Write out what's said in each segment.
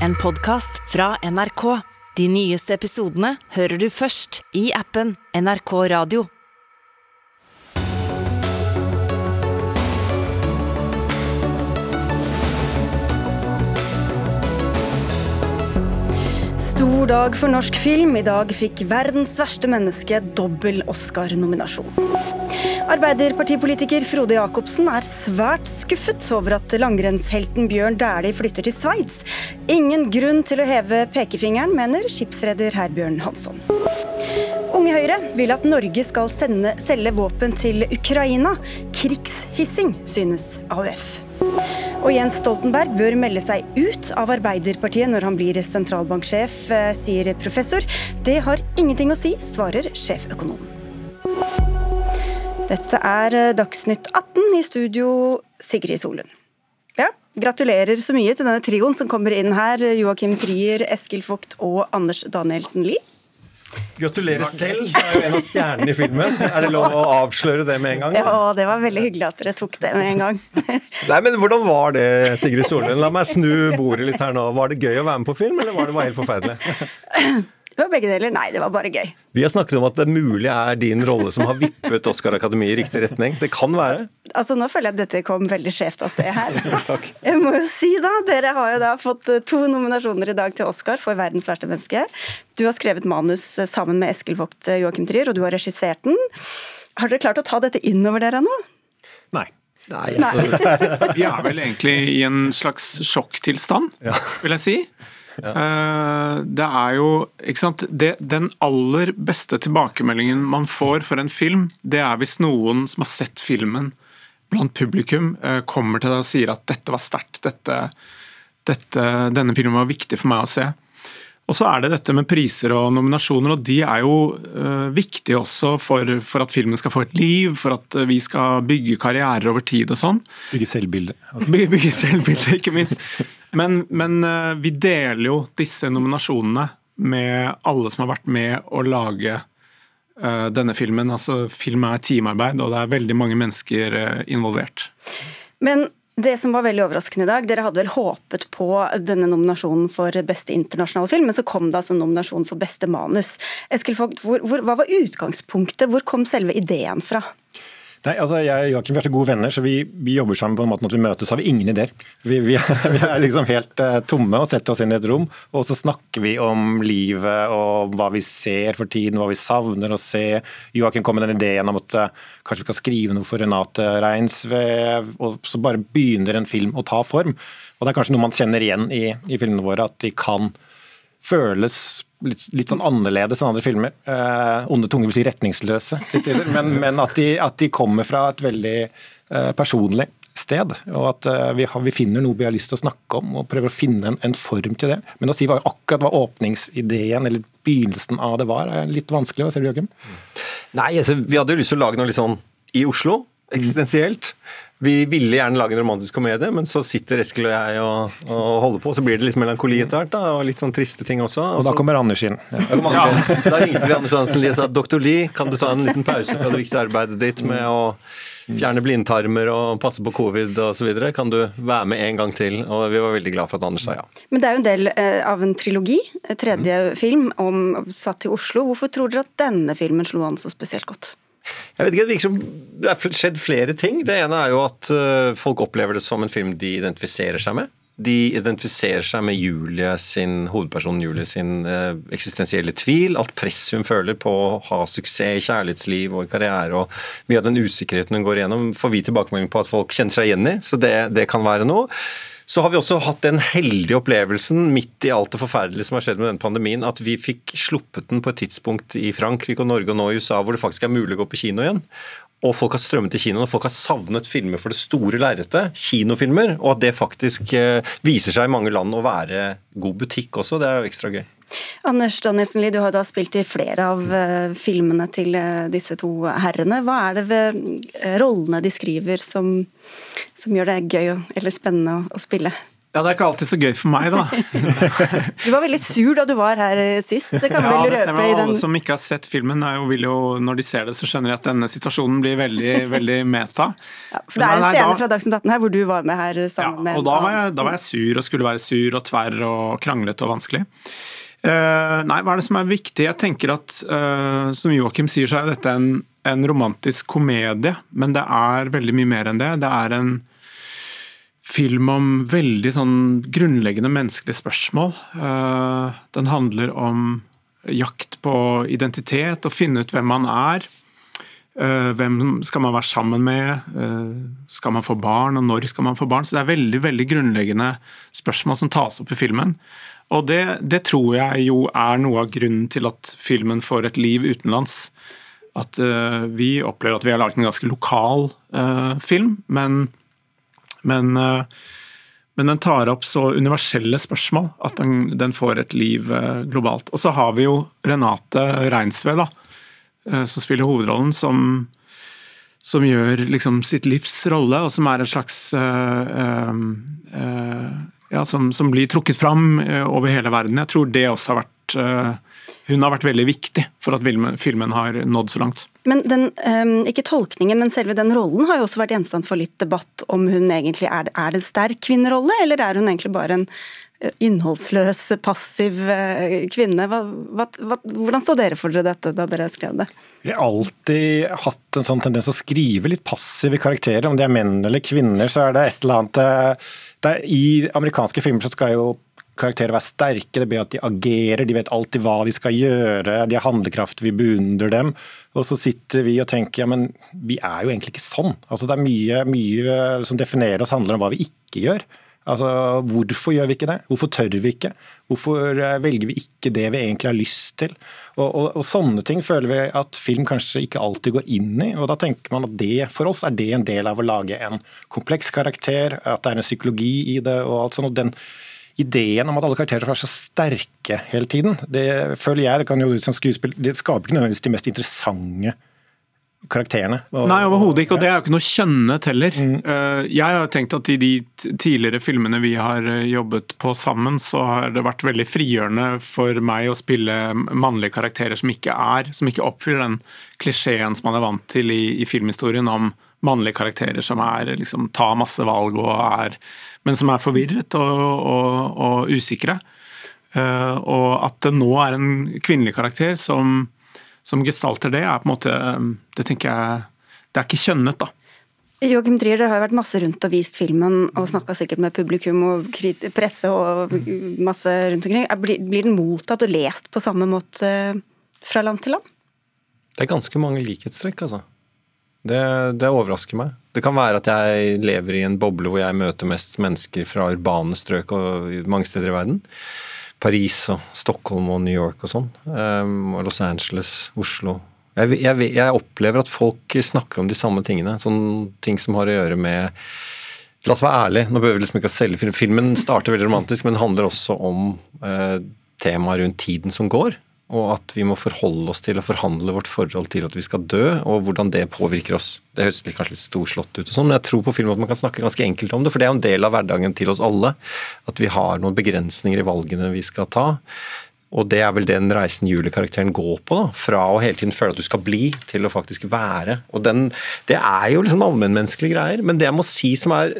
en podkast fra NRK. De nyeste episodene hører du først i appen NRK Radio. Stor dag for norsk film. I dag fikk verdens verste menneske dobbel Oscar-nominasjon. Arbeiderpartipolitiker Frode Jacobsen er svært skuffet over at langrennshelten Bjørn Dæhlie flytter til Sveits. Ingen grunn til å heve pekefingeren, mener skipsreder Herbjørn Hansson. Unge Høyre vil at Norge skal sende, selge våpen til Ukraina. Krigshissing, synes AUF. Og Jens Stoltenberg bør melde seg ut av Arbeiderpartiet når han blir sentralbanksjef, eh, sier professor. Det har ingenting å si, svarer sjeføkonom. Dette er eh, Dagsnytt 18, i studio Sigrid Solund. Ja, gratulerer så mye til denne trioen som kommer inn her. Joakim Trier, Eskil Vogt og Anders Danielsen Lie. Gratulerer selv. Du er jo en av stjernene i filmen. Er det lov å avsløre det med en gang? Ja, det var veldig hyggelig at dere tok det med en gang. Nei, men Hvordan var det, Sigrid Solund? La meg snu bordet litt her nå. Var det gøy å være med på film, eller var det bare helt forferdelig? Det var begge deler. Nei, det var bare gøy. Vi har snakket om at det mulig er din rolle som har vippet Oscar-akademiet i riktig retning. Det kan være? Altså, Nå føler jeg at dette kom veldig skjevt av sted her. Takk. Jeg må jo si da, Dere har jo da fått eh, to nominasjoner i dag til Oscar for 'Verdens verste menneske'. Du har skrevet manus eh, sammen med Eskil Vogt Joakim Trier, og du har regissert den. Har dere klart å ta dette inn over dere nå? Nei. Nei, altså, Vi er vel egentlig i en slags sjokktilstand, ja. vil jeg si. Ja. Det er jo ikke sant? Det, Den aller beste tilbakemeldingen man får for en film, det er hvis noen som har sett filmen blant publikum, eh, kommer til deg og sier at 'dette var sterkt', dette, dette, 'denne filmen var viktig for meg å se'. Og så er det dette med priser og nominasjoner, og de er jo uh, viktige også for, for, at filmen skal få et liv, for at vi skal bygge karrierer over tid og sånn. Bygge selvbilde. Bygge, bygge selvbilde, ikke minst. Men, men uh, vi deler jo disse nominasjonene med alle som har vært med å lage uh, denne filmen. Altså, film er teamarbeid, og det er veldig mange mennesker uh, involvert. Men det som var veldig overraskende i dag, Dere hadde vel håpet på denne nominasjonen for beste internasjonale film, men så kom det altså nominasjon for beste manus. Eskil Vogt, hva var utgangspunktet? Hvor kom selve ideen fra? Nei, altså jeg og Joakim er så gode venner, så vi, vi, jobber sammen på en måte at vi møtes, så har vi ingen ideer. Vi, vi, vi er liksom helt uh, tomme og setter oss inn i et rom, og så snakker vi om livet og hva vi ser for tiden, hva vi savner å se. Joakim kom med den ideen om at uh, kanskje vi kan skrive noe for Renate Reinsve, og så bare begynner en film å ta form. Og det er kanskje noe man kjenner igjen i, i filmene våre, at de kan føles litt, litt sånn annerledes enn andre filmer. Eh, onde tunger vil si retningsløse, men, men at, de, at, de, kommer fra et veldig eh, personlig sted. Og at eh, vi, har, vi, finner noe vi har lyst til å snakke om og prøver å finne en, en form til det. Men å si hva, akkurat hva åpningsideen eller begynnelsen av det var, er litt vanskelig. Hva ser du, Jørgen? Nei, altså, Vi hadde jo lyst til å lage noe litt sånn i Oslo, eksistensielt. Vi ville gjerne lage en romantisk komedie, men så sitter Eskil og jeg og, og holder på, og så blir det litt melankoli etter hvert. Og litt sånn triste ting også. Og, og da kommer Anders inn. Ja. Ja. Da ringte vi Anders Hansen Lie og sa doktor Lie, kan du ta en liten pause fra det viktige arbeidet ditt med å fjerne blindtarmer og passe på covid osv. Kan du være med en gang til? Og vi var veldig glad for at Anders sa ja. Men det er jo en del eh, av en trilogi, tredje mm. film, om, satt i Oslo. Hvorfor tror dere at denne filmen slo an så spesielt godt? Jeg vet ikke, Det virker som det er skjedd flere ting. Det ene er jo at uh, folk opplever det som en film de identifiserer seg med. De identifiserer seg med Julie sin, hovedpersonen Julie sin uh, eksistensielle tvil. Alt press hun føler på å ha suksess i kjærlighetsliv og i karriere. og Mye av den usikkerheten hun går igjennom, får vi tilbakemelding på at folk kjenner seg igjen i. Så det, det kan være noe. Så har vi også hatt den heldige opplevelsen midt i alt det forferdelige som har skjedd med denne pandemien, at vi fikk sluppet den på et tidspunkt i Frankrike og Norge og nå i USA hvor det faktisk er mulig å gå på kino igjen. Og folk har strømmet til kinoen, og folk har savnet filmer for det store lerretet. Kinofilmer. Og at det faktisk eh, viser seg i mange land å være god butikk også. Det er jo ekstra gøy. Anders Danielsen Lie, du har da spilt i flere av uh, filmene til uh, disse to herrene. Hva er det ved uh, rollene de skriver som, som, gjør det gøy eller spennende å, å spille? Ja, Det er ikke alltid så gøy for meg, da. du var veldig sur da du var her eh, sist. Det kan ja, vel røpe stemmer. i den Alle som ikke har sett filmen, jo, vil jo, når de ser det, så skjønner de at denne situasjonen blir veldig, veldig meta. ja, For det er en scene da- fra Dagsnytt 18 her hvor du var med her Ja, sammen med og da var, jeg, da var jeg sur og skulle være sur og tverr og kranglete og vanskelig. Eh, nei, hva er det som er viktig? Jeg tenker at, uh, som Joakim sier, så er dette en, en romantisk komedie, men det er veldig mye mer enn det. Det er en film om veldig sånn grunnleggende menneskelige spørsmål. Uh, den handler om jakt på identitet, å finne ut hvem man er. Hvem skal man være sammen med? Skal man få barn, og når skal man få barn? Så Det er veldig veldig grunnleggende spørsmål som tas opp i filmen. Og det, det tror jeg jo er noe av grunnen til at filmen får et liv utenlands. At uh, vi opplever at vi har laget en ganske lokal uh, film, men, men, uh, men den tar opp så universelle spørsmål at den, den får et liv globalt. Og så har vi jo Renate Reinsve, da, som spiller hovedrollen, som, som gjør liksom sitt livs rolle, og som er en slags ja, som, som blir trukket fram eh, over hele verden. Jeg tror det også har vært eh, Hun har vært veldig viktig for at filmen, filmen har nådd så langt. Men den, eh, ikke tolkningen, men selve den rollen har jo også vært gjenstand for litt debatt om hun egentlig er, er det en sterk kvinnerolle, eller er hun egentlig bare en innholdsløs, passiv kvinne? Hva, hva, hva, hvordan så dere for dere dette da dere skrev det? Vi har alltid hatt en sånn tendens å skrive litt passive karakterer. Om de er menn eller kvinner, så er det et eller annet I amerikanske filmer så skal jo karakterer være sterke, det blir at de agerer, de vet alltid hva de skal gjøre, de har handlekraft, vi beundrer dem. Og så sitter vi og tenker ja, men vi er jo egentlig ikke sånn. Altså Det er mye, mye som definerer oss handler om hva vi ikke gjør. Altså, Hvorfor gjør vi ikke det? Hvorfor tør vi ikke? Hvorfor eh, velger vi ikke det vi egentlig har lyst til? Og, og, og Sånne ting føler vi at film kanskje ikke alltid går inn i. og Da tenker man at det for oss er det en del av å lage en kompleks karakter, at det er en psykologi i det. og alt sånt, og den Ideen om at alle karakterer være så sterke hele tiden, det føler jeg det kan jo som skuespill, det skaper ikke nødvendigvis de mest interessante karakterene. Og- Nei, overhodet ikke, og det er jo ikke noe kjønnet heller. Mm. Jeg har tenkt at i de tidligere filmene vi har eh, jobbet på sammen, så har det vært veldig frigjørende for meg å spille mannlige karakterer som ikke er, som ikke oppfyller den klisjeen som man er vant til i, i filmhistorien om mannlige karakterer som er, liksom, tar masse valg og er Men som er forvirret og, og, og usikre. Eh, og at det nå er en kvinnelig karakter som som gestalter det, er på en måte Det tenker jeg Det er ikke kjønnet, da. Joachim Trier, dere har jo vært masse rundt og vist filmen og snakka sikkert med publikum og presse og masse rundt omkring. Er- Blir blir den mottatt og lest på samme måte fra land til land? Det er ganske mange likhetstrekk, altså. Det, det overrasker meg. Det kan være at jeg lever i en boble hvor jeg møter mest mennesker fra urbane strøk og mange steder i verden. Paris og Stockholm og New York og sånn. Um, og Los Angeles, Oslo. Jeg, jeg, jeg opplever at folk snakker om de samme tingene. Sånne ting som har å gjøre med La oss være ærlige, nå behøver vi liksom ikke å selge film. Filmen starter veldig romantisk, men handler også om uh, temaet rundt tiden som går. Og at vi må forholde oss til og forhandle vårt forhold til at vi skal dø, og hvordan det påvirker oss. Det høres kanskje litt storslått ut, og sånn, men jeg tror på film at man kan snakke ganske enkelt om det. For det er jo en del av hverdagen til oss alle. At vi har noen begrensninger i valgene vi skal ta. Og det er vel den reisen julekarakteren går på. da, Fra å hele tiden føle at du skal bli, til å faktisk være. Og den, Det er jo liksom allmennmenneskelige greier, men det jeg må si som er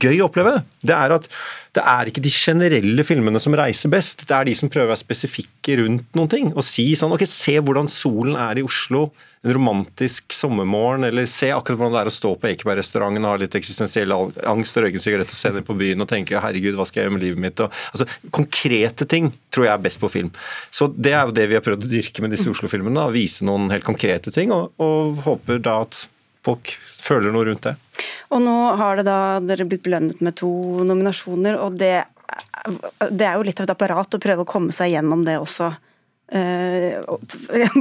gøy å oppleve, det er at det er ikke de generelle filmene som reiser best. Det er de som prøver å være spesifikke rundt noen ting. Og si sånn Ok, se hvordan solen er i Oslo en romantisk sommermorgen, eller se akkurat hvordan det er å stå på Ekeberg-restauranten og ha litt eksistensiell angst og røyke sigarett og se ned på byen og tenke herregud, hva skal jeg gjøre med livet mitt? Og, altså, konkrete ting tror jeg er best på film. Så det er jo det vi har prøvd å dyrke med disse Oslo-filmene. Vise noen helt konkrete ting, og, og håper da at folk føler noe rundt det. Og nå har det da dere blitt belønnet med to nominasjoner, og det, det er jo litt av et apparat å prøve å komme seg gjennom det også. Eh,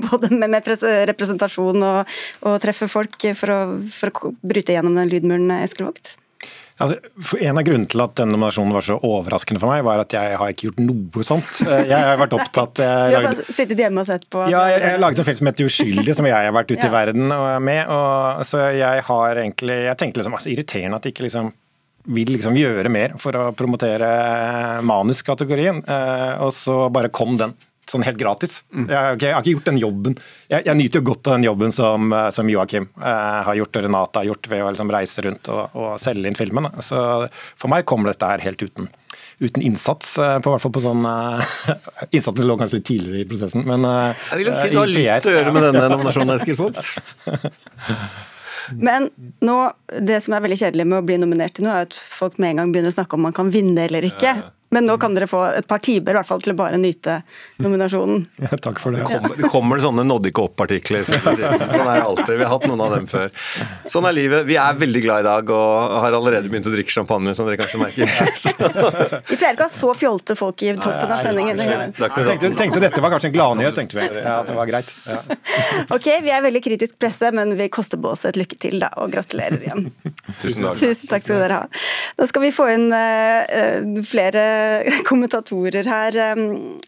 både med, med representasjon og, og treffe folk for å, for å bryte gjennom den lydmuren, Eskil Vogt. Altså, en av grunnene til at denne nominasjonen var så overraskende for meg, var at jeg har ikke gjort noe sånt. Eh, Jeg har vært opptatt Du jeg har lagde, bare sittet hjemme og sett på. ja, jeg, jeg laget en film som heter Uskyldig, som jeg har vært ute Ja. i verden er med. Og, så jeg har egentlig Jeg tenkte liksom altså, irriterende at ikke liksom vil liksom gjøre mer for å promotere manuskategorien, og så bare kom den sånn helt gratis. Mm. Jeg, har ikke, jeg, har ikke gjort den jobben. Jeg, jeg, nyter jo godt av den jobben som, som Joakim eh, har gjort og Renate har gjort ved å liksom reise rundt og, og, selge inn filmen. Så for meg kommer dette her helt uten, uten innsats. Eh, på hvert fall på sånn eh, Innsatsen lå kanskje litt tidligere i prosessen, men eh, Jeg vil jo si det har litt å gjøre med denne nominasjonen, Eskil Fogt. Men nå, det som er veldig kjedelig med å bli nominert til noe, er at folk med en gang begynner å snakke om man kan vinne eller ikke. Men nå kan dere få et par timer i hvert fall til å bare nyte nominasjonen. Ja, takk for det. Det kommer, det kommer sånne nådde ikke opp-partikler. Sånn er det alltid. Vi har hatt noen av dem før. Sånn er livet. Vi er veldig glad i dag og har allerede begynt å drikke champagne, som dere kanskje merker. Vi pleier ikke å ha så fjolte folk i toppen av sendingen. Jeg tenkte, tenkte dette var kanskje en gladnyhet, tenkte vi. Ja, det var greit. Ja. Ok, vi er veldig kritisk presse, men vi koster på oss et lykke til, da, og gratulerer igjen. Tusen takk. Tusen takk skal dere ha. Da skal vi få inn uh, flere kommentatorer her.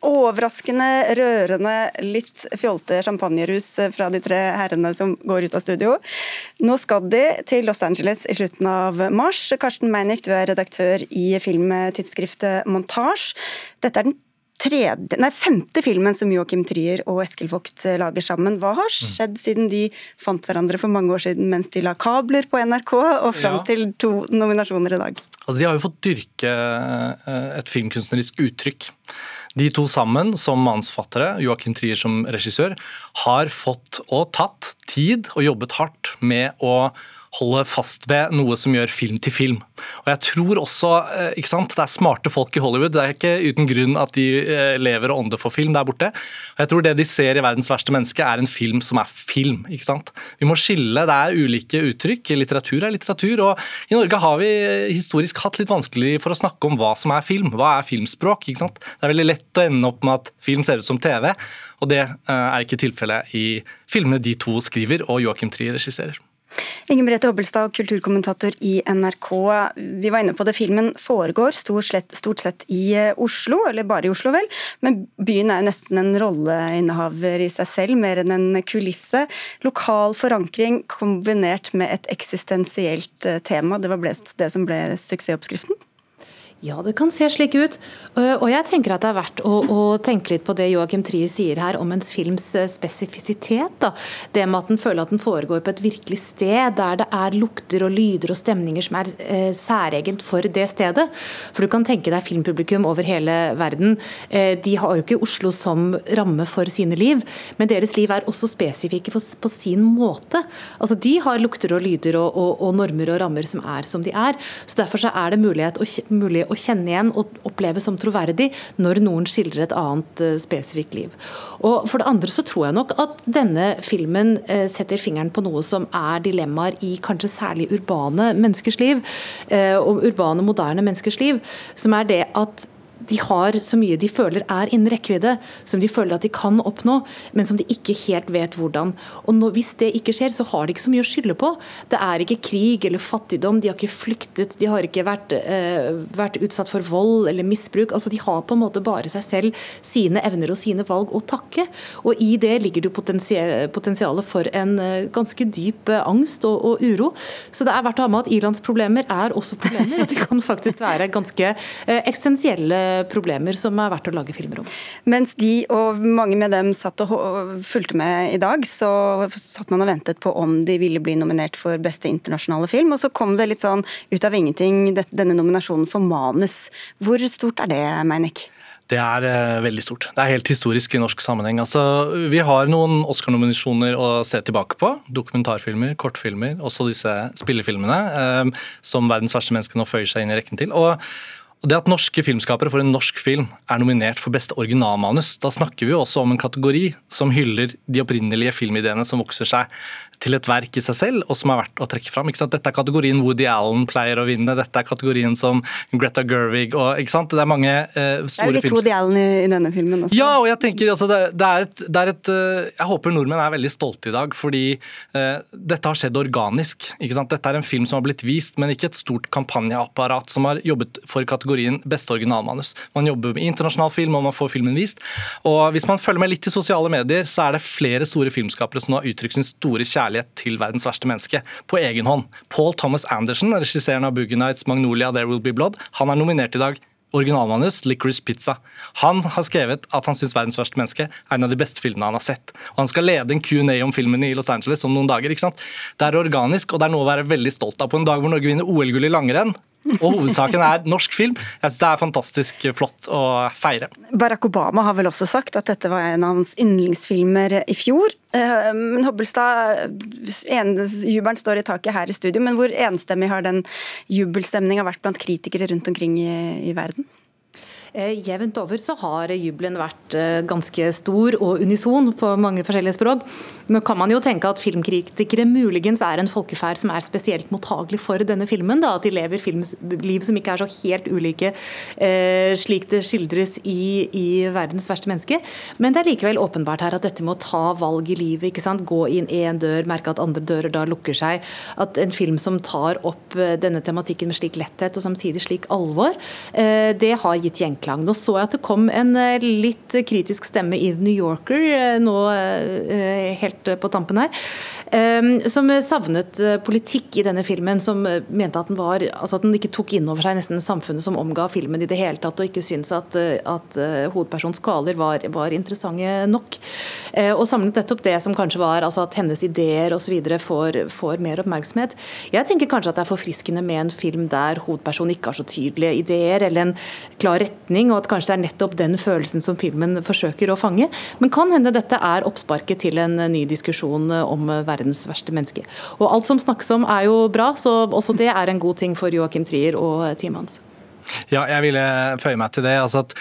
Overraskende, rørende, litt fjolte champagnerus fra de tre herrene som går ut av studio. Nå skal de til Los Angeles i slutten av mars. Karsten Meinick, du er redaktør i filmtidsskriftet Montage. Dette er den tredje, nei, femte filmen som Joachim Trier og Eskil Vogt lager sammen. Hva har skjedd siden de fant hverandre for mange år siden mens de la kabler på NRK, og fram ja. til to nominasjoner i dag? Altså, de har jo fått dyrke eh, et filmkunstnerisk uttrykk. De to sammen, som manusforfattere, Joachim Trier som regissør, har fått og tatt tid og jobbet hardt med å holde fast ved noe som gjør film til film. Og jeg tror også, eh, ikke sant, Det er smarte folk i Hollywood. Det er ikke uten grunn at de eh, lever og ånder for film der borte. Og jeg tror Det de ser i 'Verdens verste menneske', er en film som er film. ikke sant? Vi må skille. Det er ulike uttrykk. Litteratur er litteratur. Og i Norge har vi historisk hatt litt vanskelig for å snakke om hva som er film. Hva er filmspråk? ikke sant? Det er veldig lett å ende opp med at film ser ut som TV, og det eh, er ikke tilfellet i filmene de to skriver og Joachim Trier regisserer. Ingen Merete Hobbelstad, kulturkommentator i NRK. Vi var inne på det, filmen foregår stort sett, stort sett, i eh, Oslo, eller bare i Oslo vel, men byen er jo nesten en rolleinnehaver i seg selv, mer enn en kulisse. Lokal forankring kombinert med et eksistensielt eh, tema, det var det som ble suksessoppskriften? Ja, det kan se slik ut. Og jeg tenker at det er verdt å, å tenke litt på det Joachim Trier sier her om en films eh, spesifisitet. Da. Det med at den føler at den foregår på et virkelig sted, der det er lukter og lyder og stemninger som er eh, særegent for det stedet. For du kan tenke deg filmpublikum over hele verden. Eh, de har jo ikke Oslo som ramme for sine liv, men deres liv er også spesifikke for, på sin måte. Altså, De har lukter og lyder og, og, og, normer og rammer som er som de er. Så Derfor så er det mulighet, mulig å kjenne igjen og oppleve som troverdig når noen skildrer et annet uh, spesifikt liv. Og For det andre så tror jeg nok at denne filmen uh, setter fingeren på noe som er dilemmaer i kanskje særlig urbane menneskers liv, uh, og urbane, moderne menneskers liv, som er det at de har så mye de føler er innen rekkevidde, som de føler at de kan oppnå, men som de ikke helt vet hvordan. Og når, Hvis det ikke skjer, så har de ikke så mye å skylde på. Det er ikke krig eller fattigdom, de har ikke flyktet, de har ikke vært, eh, vært utsatt for vold eller misbruk. altså De har på en måte bare seg selv, sine evner og sine valg å takke. Og i det ligger det potensialet for en uh, ganske dyp uh, angst og, og, uro. Så det er verdt å ha med at ilandsproblemer er også problemer, og de kan faktisk være ganske eksistensielle problemer som er verdt å lage filmer om. Mens de og mange med dem satt og fulgte med i dag, så satt man og ventet på om de ville bli nominert for beste internasjonale film, og så kom det litt sånn ut av ingenting denne nominasjonen for manus. Hvor stort er det, Meinik? Det er eh, veldig stort. Det er helt historisk i norsk sammenheng. Altså, vi har noen Oscar-nominasjoner å se tilbake på. Dokumentarfilmer, kortfilmer, også disse spillefilmene eh, som 'Verdens verste menneske' nå føyer seg inn i rekken til. Og og det at norske filmskapere for en norsk film er nominert for beste originalmanus, da snakker vi jo også om en kategori som hyller de opprinnelige filmideene som vokser seg til et verk i seg selv, og som er verdt å trekke fram. Dette er kategorien Woody Allen pleier å vinne, dette er kategorien som Greta Gerwig og ikke sant? Det er mange uh, store filmer. Det er litt Woody Allen i, i, denne filmen også. Ja, og jeg tenker altså, det, det, er et, det er et uh, Jeg håper nordmenn er veldig stolte i dag, fordi uh, dette har skjedd organisk. ikke sant? Dette er en film som har blitt vist, men ikke et stort kampanjeapparat som har jobbet for kategorien beste originalmanus. Man jobber med internasjonal film, og man får filmen vist. Og hvis man følger med litt i sosiale medier, så er det flere store filmskapere som har uttrykt sin store kjærlighet kjærlighet til verdens verste menneske på egen hånd. Paul Thomas Anderson, regisseren av Boogie Nights Magnolia There Will Be Blood, han er nominert i dag originalmanus, Licorice Pizza. Han har skrevet at han syns 'Verdens verste menneske' er en av de beste filmene han har sett. Og Han skal lede en Q&A om filmen i Los Angeles om noen dager. ikke sant? Det er organisk, og det er noe å være veldig stolt av. På en dag hvor Norge vinner OL-gull i langrenn, og hovedsaken er norsk film. Jeg synes Det er fantastisk flott å feire. Barack Obama har vel også sagt at dette var en av hans yndlingsfilmer i fjor. Men Hobbelstad, jubelen står i taket her i studio, men hvor enstemmig har den jubelstemninga vært blant kritikere rundt omkring i, i verden? Eh, jevnt over så har jubelen vært eh, ganske stor og unison på mange forskjellige språk. Nå kan man jo tenke at filmkritikere muligens er en folkeferd som er spesielt mottagelig for denne filmen. Da, at de lever filmliv som ikke er så helt ulike eh, slik det skildres i, i, 'Verdens verste menneske'. Men det er likevel åpenbart her at dette med å ta valg i livet, ikke sant? gå inn én dør, merke at andre dører da lukker seg, at en film som tar opp denne tematikken med slik letthet og samtidig slik alvor, det har gitt gjenklang klang. Nå så jeg at det kom en eh, litt kritisk stemme i New Yorker eh, nå eh, helt på tampen her, som savnet politikk i denne filmen. Som mente at den, var, altså at den ikke tok inn over seg nesten samfunnet som omga filmen i det hele tatt, og ikke syntes at, at hovedpersonens kvaler var, var, interessante nok. Og samlet nettopp det som kanskje var altså at hennes ideer osv. Får, får mer oppmerksomhet. Jeg tenker kanskje at det er forfriskende med en film der hovedpersonen ikke har så tydelige ideer eller en klar retning retning, og at kanskje det er nettopp den følelsen som filmen forsøker å fange. Men kan hende dette er oppsparket til en ny diskusjon om verdens verste menneske. Og alt som snakkes om er jo bra, så også det er en god ting for Joakim Trier og teamet hans. Ja, jeg ville føye meg til det. altså at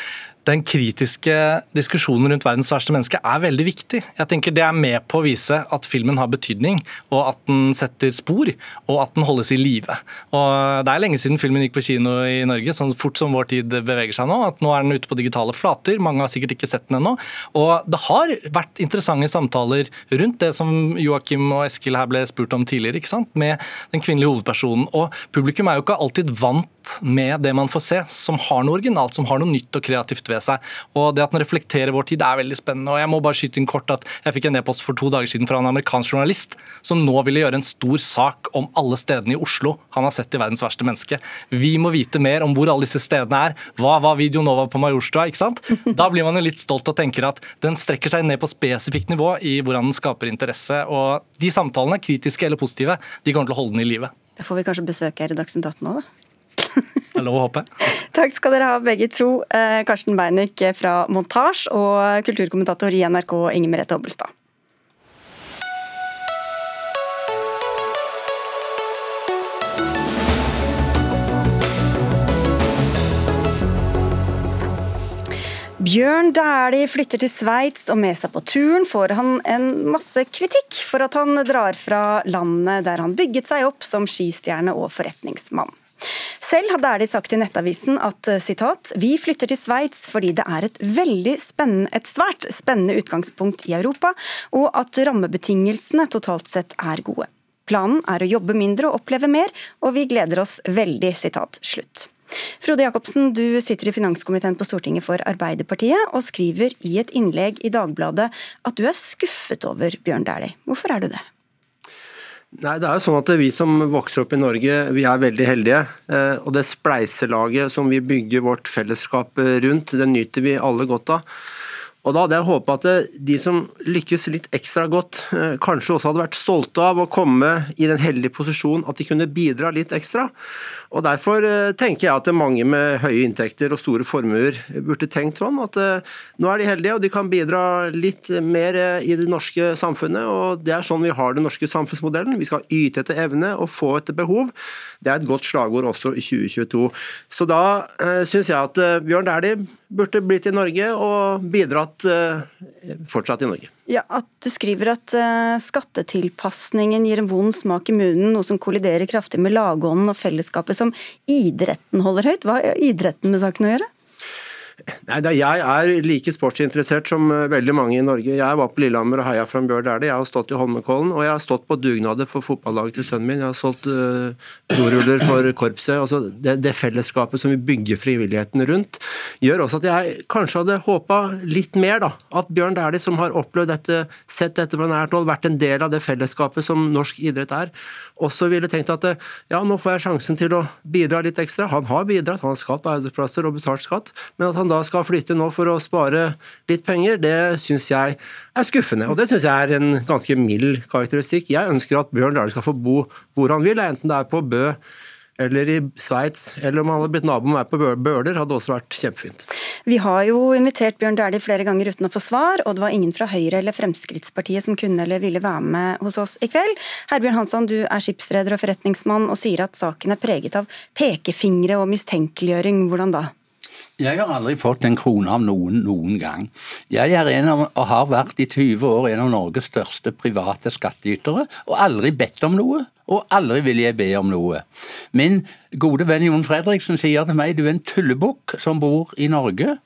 den kritiske diskusjonen rundt verdens verste menneske er veldig viktig. Jeg tenker Det er med på å vise at filmen har betydning, og at den setter spor, og at den holdes i live. Det er lenge siden filmen gikk på kino i Norge, sånn fort som vår tid beveger seg nå. at Nå er den ute på digitale flater, mange har sikkert ikke sett den ennå. Og det har vært interessante samtaler rundt det som Joakim og Eskil her ble spurt om tidligere, ikke sant? med den kvinnelige hovedpersonen. Og publikum er jo ikke alltid vant med det man får se, som har noe originalt, som har noe nytt og kreativt ved seg. Og Det at den reflekterer vår tid er veldig spennende. og Jeg må bare skyte inn kort at jeg fikk en e-post for to dager siden fra en amerikansk journalist som nå ville gjøre en stor sak om alle stedene i Oslo han har sett i 'Verdens verste menneske'. Vi må vite mer om hvor alle disse stedene er. Hva var Video Nova på Majorstua? ikke sant? Da blir man jo litt stolt og tenker at den strekker seg ned på spesifikt nivå i hvordan den skaper interesse. Og de samtalene, kritiske eller positive, de kommer til å holde den i live. Da får vi kanskje besøk her i Dagsnytt 18 òg, da? Det er lov å håpe. Takk skal dere ha begge to. Eh, Karsten Beinik fra Montasj og kulturkommentator i NRK Inger Merete Hobbelstad. Bjørn Dæhlie flytter til Sveits, og med seg på turen får han en masse kritikk for at han drar fra landet der han bygget seg opp som skistjerne og forretningsmann. Selv hadde Dæhlie sagt i Nettavisen at citat, vi flytter til Sveits fordi det er et spennende, et svært spennende utgangspunkt i Europa, og at rammebetingelsene totalt sett er gode. Planen er å jobbe mindre og oppleve mer, og vi gleder oss veldig. sitat slutt. Frode Jacobsen, du sitter i finanskomiteen på Stortinget for Arbeiderpartiet, og skriver i et innlegg i Dagbladet at du er skuffet over Bjørn Dæhlie. Hvorfor er du det? Nei, det er jo sånn at Vi som vokser opp i Norge, vi er veldig heldige. Eh, og Det spleiselaget som vi bygger vårt fellesskap rundt, det nyter vi alle godt av. Og Da hadde jeg håpa at eh, de som lykkes litt ekstra godt, eh, kanskje også hadde vært stolte av å komme i den heldige posisjonen at de kunne bidra litt ekstra. Og Derfor eh, tenker jeg at mange med høye inntekter og store formuer burde tenkt sånn at nå er de heldige og de kan bidra litt mer i det norske samfunnet. og Det er sånn vi har den norske samfunnsmodellen. Vi skal yte etter evne og få etter behov. Det er et godt slagord også i 2022. Så da syns jeg at Bjørn Dæhlie burde blitt i Norge og bidratt eh, fortsatt i Norge. Ja, At du skriver at uh, skattetilpasningen gir en vond smak i munnen, noe som kolliderer kraftig med lagånden og fellesskapet som idretten holder høyt. Hva har idretten med saken å gjøre? Nei, da, Jeg er like sportsinteressert som eh, veldig mange i Norge. Jeg var på Lillehammer og heia fram Bjørn Dæhlie. Jeg har stått i Holmenkollen, og jeg har stått på dugnader for fotballaget til sønnen min. Jeg har solgt uh, for korpset. Altså, det, det, fellesskapet som vi bygger frivilligheten rundt, gjør også at jeg kanskje hadde håpa litt mer. da, At Bjørn Dæhlie, som har opplevd dette, sett dette på nært hold, vært en del av det fellesskapet som norsk idrett er, også ville tenkt at ja, nå får jeg sjansen til å bidra litt ekstra. Han har bidratt, han har skapt arbeidsplasser og betalt skatt, men at han da skal flytte nå for å spare litt penger, det syns jeg er skuffende. Og det syns jeg er en ganske mild karakteristikk. Jeg ønsker at Bjørn Dæhlie skal få bo hvor han vil, enten det er på Bø eller i Sveits, eller om han hadde blitt nabo med meg på Bøler, hadde også vært kjempefint. Vi har jo invitert Bjørn Dæhlie flere ganger uten å få svar, og det var ingen fra Høyre eller Fremskrittspartiet som kunne eller ville være med hos oss i kveld. Herbjørn Hansson, du er skipsreder og forretningsmann og sier at saken er preget av pekefingre og mistenkeliggjøring. Hvordan da? Jeg har aldri fått en krone av noen noen gang. Jeg er en av, og har vært i 20 år en av Norges største private skattytere, og aldri bedt om noe. Og aldri vil jeg be om noe. Min gode venn Jon Fredriksen sier til meg du er en tullebukk som bor i Norge.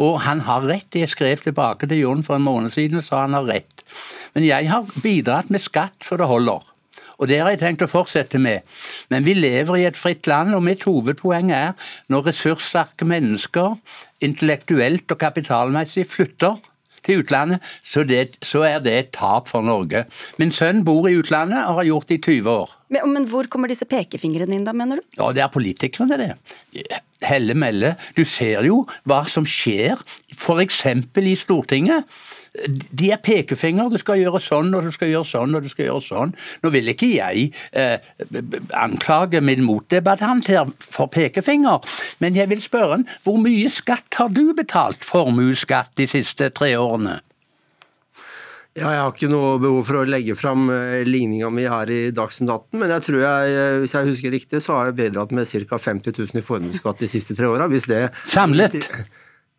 Og han har rett. Jeg skrev tilbake til Jon for en måned siden og sa han har rett. Men jeg har bidratt med skatt så det holder. Og Det har jeg tenkt å fortsette med. Men vi lever i et fritt land, og mitt hovedpoeng er når ressurssterke mennesker, intellektuelt og kapitalmessig, flytter til utlandet, så, det, så, er det et tap for Norge. Min sønn bor i utlandet og har gjort det i 20 år. Men, men hvor kommer disse pekefingrene inn da, mener du? Ja, Det er politikerne, det. Helle Melle. Du ser jo hva som skjer f.eks. i Stortinget de er pekefinger. Du skal gjøre sånn, og du skal gjøre sånn, og du skal gjøre sånn. Nå vil ikke jeg eh, anklage min motdebattant her for pekefinger, men jeg vil spørre han, hvor mye skatt har du betalt formuesskatt de siste tre årene? Ja, jeg har ikke noe behov for å legge fram eh, ligninga mi her i Dagsnytt 18, men jeg tror jeg, eh, hvis jeg husker riktig, så har jeg bidratt med ca. 50 000 i formuesskatt de siste tre åra. Samlet?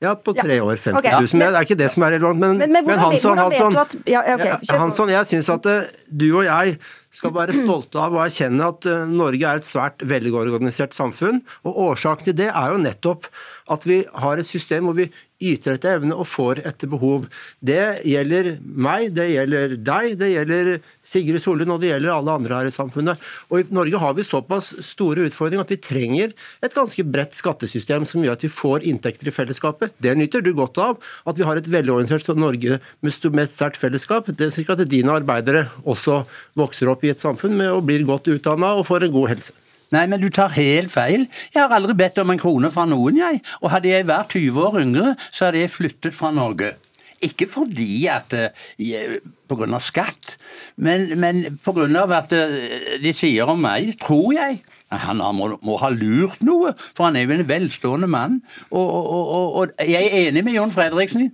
Ja, på tre år. 50 okay. 000. Men, det er ikke det som er relevant. Men, men, men, hvordan, Hansson, Hansson, at, ja, okay, Hansson, jeg syns at uh, du og jeg skal være stolte av å erkjenne at uh, Norge er et svært velorganisert samfunn. Og årsaken til det er jo nettopp at vi har et system hvor vi yter etter evne og får etter behov. Det gjelder meg, det gjelder deg, det gjelder Sigrid Sollund og det gjelder alle andre her i samfunnet. Og I Norge har vi såpass store utfordringer at vi trenger et ganske bredt skattesystem som gjør at vi får inntekter i fellesskapet. Det nyter du godt av. At vi har et velorganisert Norge med et sterkt fellesskap. Det er slik at dine arbeidere også vokser opp i et samfunn med og blir godt utdanna og får en god helse. Nei, men du tar helt feil. Jeg har aldri bedt om en krone fra noen, jeg. Og hadde jeg vært 20 år yngre, så hadde jeg flyttet fra Norge. Ikke fordi at på grunn av skatt, men, men av at eh, de sier om meg, tror jeg han må, må, ha lurt noe, for han er jo en velstående mann. Og, og, og, og jeg er enig med Jon Fredriksen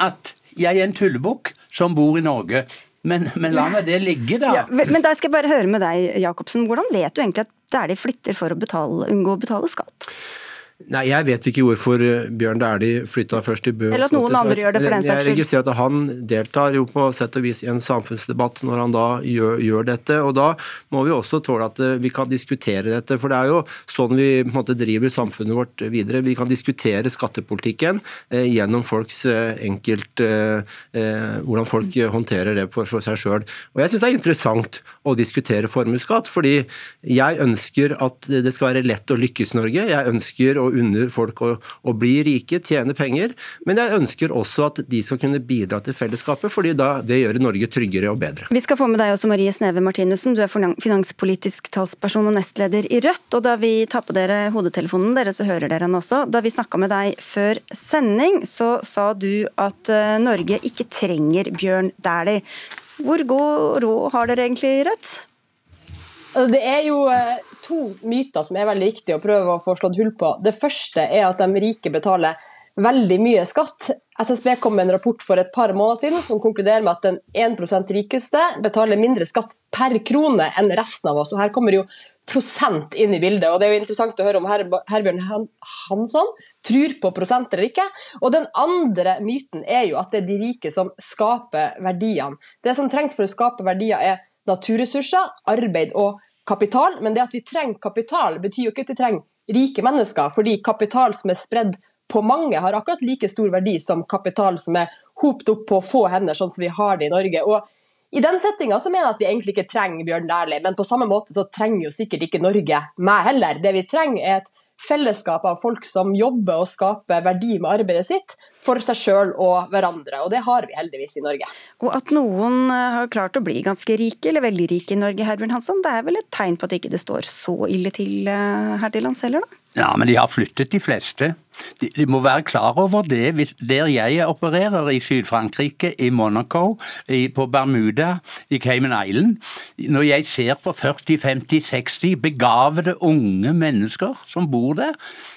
at jeg er en tullebukk som bor i Norge. Men, men la meg det ligge, da. Ja, men da skal jeg bare høre med deg, Jacobsen. Hvordan vet du egentlig at det er de flytter for å betale, unngå å betale skatt? Nei, Jeg vet ikke hvorfor eh, Bjørn Dæhlie flytta først til Bø. Eller at noen andre gjør det for den saks skyld. Jeg registrerer at han deltar jo på sett og vis i en samfunnsdebatt når han da gjør, gjør, dette. og Da må vi også tåle at eh, vi kan diskutere dette. For det er jo sånn vi på en måte driver samfunnet vårt videre. Vi kan diskutere skattepolitikken eh, gjennom folks eh, enkelt eh, eh, Hvordan folk håndterer det for, for seg sjøl. Jeg syns det er interessant å diskutere formuesskatt, fordi jeg ønsker at det skal være lett å lykkes i Norge. Jeg ønsker å unner folk å, å, bli rike, tjene penger. Men jeg ønsker også at de skal kunne bidra til fellesskapet, fordi da det gjør Norge tryggere og bedre. Vi skal få med deg også Marie Sneve Martinussen, du er finanspolitisk talsperson og nestleder i Rødt. og Da vi tar på dere hodetelefonen, dere så hører dere den også. Da vi snakka med deg før sending, så sa du at eh, Norge ikke trenger Bjørn Dæhlie. Hvor god råd har dere egentlig i Rødt? Det er jo eh, to myter som er veldig viktige å prøve å få slått hull på. Det første er at de rike betaler veldig mye skatt. SSB kom med en rapport for et par måneder siden som konkluderer med at den 1% rikeste betaler mindre skatt per krone enn resten av oss. Og Her kommer jo prosent inn i bildet. og Det er jo interessant å høre om Herbjørn Hansson tror på prosent eller ikke. Og Den andre myten er jo at det er de rike som skaper verdiene. Det som trengs for å skape verdier, er naturressurser, arbeid og kapital. Men det at vi trenger kapital, betyr jo ikke at vi trenger rike mennesker. Fordi kapital som er spredd på mange har akkurat like stor verdi som kapital som er hopet opp på få hender, sånn som vi har det i Norge. Og i den settinga mener jeg at vi egentlig ikke trenger Bjørn Dæhlie, men på samme måte så trenger jo sikkert ikke Norge meg heller. Det vi trenger er et fellesskap av folk som jobber og skaper verdi med arbeidet sitt for seg sjøl og hverandre, og det har vi heldigvis i Norge. Og at noen eh, har klart å bli ganske rike, eller veldig rike i Norge, Herbjørn Hansson, det er vel et tegn på at ikke det ikke står så ille til eh, her til lands heller, da? Ja, men de har flyttet, de fleste. De, de må være klar over det. Hvis, der jeg opererer, i Syd-Frankrike, i Monaco, i, på Bermuda, i Cayman Island Når jeg ser på 40-50-60 begavede unge mennesker som bor der,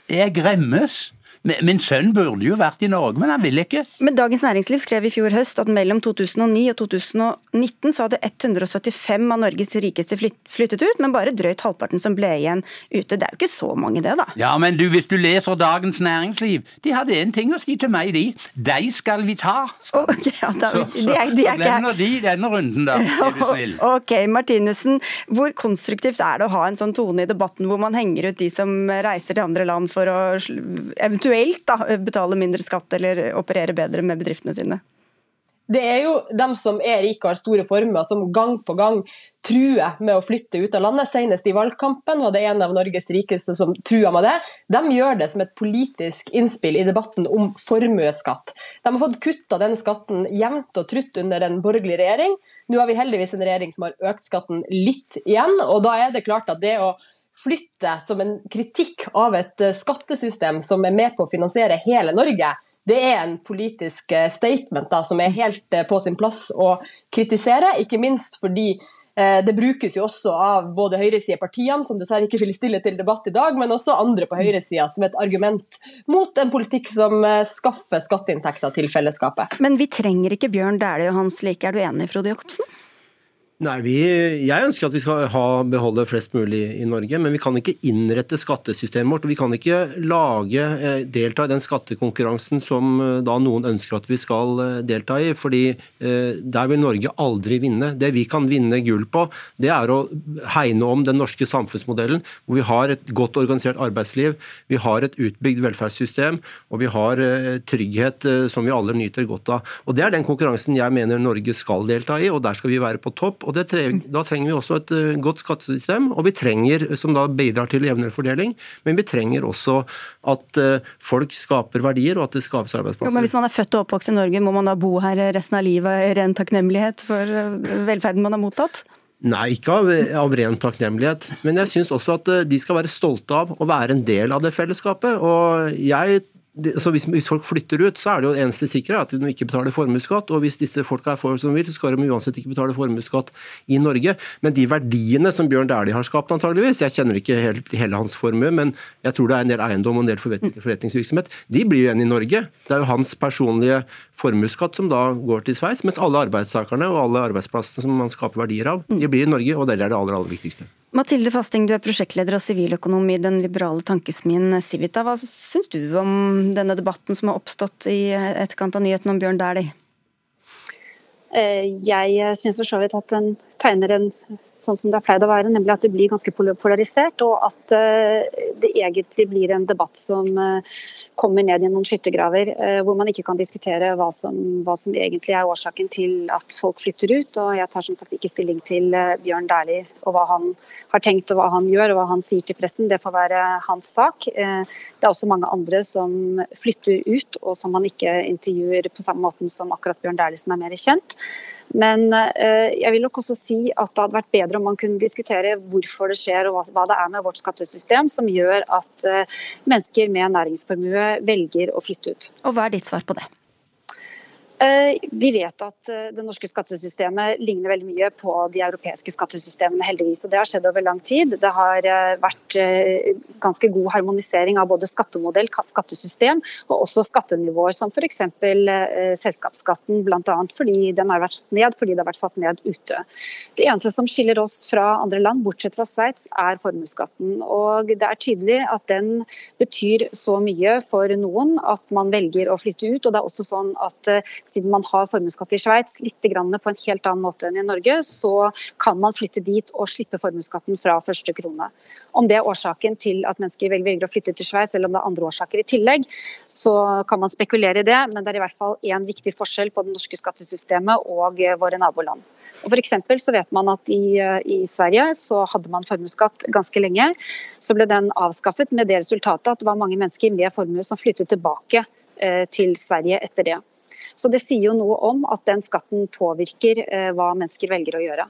jeg gremmes. Min sønn burde jo vært i Norge, men han vil ikke. Men Dagens Næringsliv skrev i fjor høst at mellom 2009 og 2019 så hadde 175 av Norges rikeste flyttet ut, men bare drøyt halvparten som ble igjen ute. Det er jo ikke så mange det, da. Ja, men du, hvis du leser Dagens Næringsliv, de hadde én ting å si til meg, de. De skal vi ta. Oh, ja, da, så, så, de er, de er så glemmer de denne runden, da, er du snill. Ok, Martinussen, hvor konstruktivt er det å ha en sånn tone i debatten hvor man henger ut de som reiser til andre land for å eventuelt eventuelt da, betale mindre skatt eller operere bedre med bedriftene sine? Det er jo dem som er rike og har store formuer, som gang på gang truer med å flytte ut av landet. Senest i valgkampen var det en av Norges rikeste som trua med det. De gjør det som et politisk innspill i debatten om formuesskatt. De har fått kutta den skatten jevnt og trutt under en borgerlig regjering. Nå har vi heldigvis en regjering som har økt skatten litt igjen, og da er det klart at det å flytte som en kritikk av et eh, skattesystem som er med på å finansiere hele Norge, det er en politisk eh, statement da, som er helt eh, på sin plass å kritisere. Ikke minst fordi eh, det brukes jo også av både høyresidepartiene, som dessverre ikke vil stille til debatt i dag, men også andre på høyresida som et argument mot en politikk som eh, skaffer skatteinntekter til fellesskapet. Men vi trenger ikke Bjørn Dæhlie og hans like, er du enig, Frode Jacobsen? Nei, vi, Jeg ønsker at vi skal ha, beholde flest mulig i Norge, men vi kan ikke innrette skattesystemet vårt. og Vi kan ikke lage, eh, delta i den skattekonkurransen som eh, da noen ønsker at vi skal eh, delta i. fordi Der vil Norge aldri vinne. Det vi kan vinne gull på, det er å hegne om den norske samfunnsmodellen, hvor vi har et godt organisert arbeidsliv, vi har et utbygd velferdssystem, og vi har trygghet som vi alle nyter godt av. Og Det er den konkurransen jeg mener Norge skal delta i, og der skal vi være på topp og treng, Da trenger vi også et uh, godt skattesystem, og vi trenger, som da bidrar til jevnere fordeling, men vi trenger også at uh, folk skaper verdier, og at det skapes arbeidsplasser. Jo, men Hvis man er født og oppvokst i Norge, må man da bo her resten av livet i ren takknemlighet for uh, velferden man har mottatt? Nei, ikke av, av ren takknemlighet. Men jeg syns også at de skal være stolte av å være en del av det fellesskapet. Og jeg så hvis, hvis, folk flytter ut, så er det jo eneste sikre at de ikke betaler formuesskatt. Og hvis disse folka er for som vil, så skal de uansett ikke betale formuesskatt i Norge. Men de verdiene som Bjørn Dæhlie har skapt, antageligvis, jeg kjenner ikke helt, hele hans formue, men jeg tror det er en del eiendom og en del forretningsvirksomhet, de blir jo igjen i Norge. Det er jo hans personlige formuesskatt som da går til Sveits, mens alle arbeidstakerne og alle arbeidsplassene som man skaper verdier av, de blir i Norge, og det er det aller, aller viktigste. Mathilde Fasting, du er prosjektleder og siviløkonom i den liberale tankesmien Civita. Hva syns du om denne debatten som har oppstått i etterkant av nyheten om Bjørn Dæhlie? Eh, jeg syns for så vidt at den tegner en sånn som det har pleid å være, nemlig at det blir ganske polarisert, og at eh, det egentlig blir en debatt som eh, kommer ned i noen skyttergraver, hvor man ikke kan diskutere hva som, hva som, egentlig er årsaken til at folk flytter ut. Og jeg tar som sagt ikke stilling til Bjørn Dæhlie og hva han har tenkt og hva han gjør og hva han sier til pressen, det får være hans sak. Det er også mange andre som flytter ut og som man ikke intervjuer på samme måten som akkurat Bjørn Dæhlie, som er mer kjent. Men eh, jeg vil nok også si at det hadde vært bedre om man kunne diskutere hvorfor det skjer og hva det er med vårt skattesystem som gjør at eh, mennesker med næringsformue velger å flytte ut. Og Hva er ditt svar på det? Eh, vi vet at eh, det norske skattesystemet ligner veldig mye på de europeiske skattesystemene, heldigvis. Og det har skjedd over lang tid. Det har eh, vært ganske god harmonisering av både skattemodell, skattesystem og også skattenivåer, som f.eks. selskapsskatten, bl.a. fordi den har vært satt ned fordi det har vært satt ned ute. Det eneste som skiller oss fra andre land, bortsett fra Sveits, er formuesskatten. Og det er tydelig at den betyr så mye for noen at man velger å flytte ut. og det er også sånn at siden man har formuesskatt i Sveits litt på en helt annen måte enn i Norge, så kan man flytte dit og slippe formuesskatten fra første krone. Om det er årsaken til at mennesker velger å flytte til Sveits, eller om det er andre årsaker i tillegg, så kan man spekulere i det. Men det er i hvert fall én viktig forskjell på det norske skattesystemet og våre naboland. Og for så vet man at i, i Sverige så hadde man formuesskatt ganske lenge. Så ble den avskaffet med det resultatet at det var mange mennesker med formue som flyttet tilbake eh, til Sverige etter det. Så det sier jo noe om at den skatten påvirker eh, hva mennesker velger å gjøre.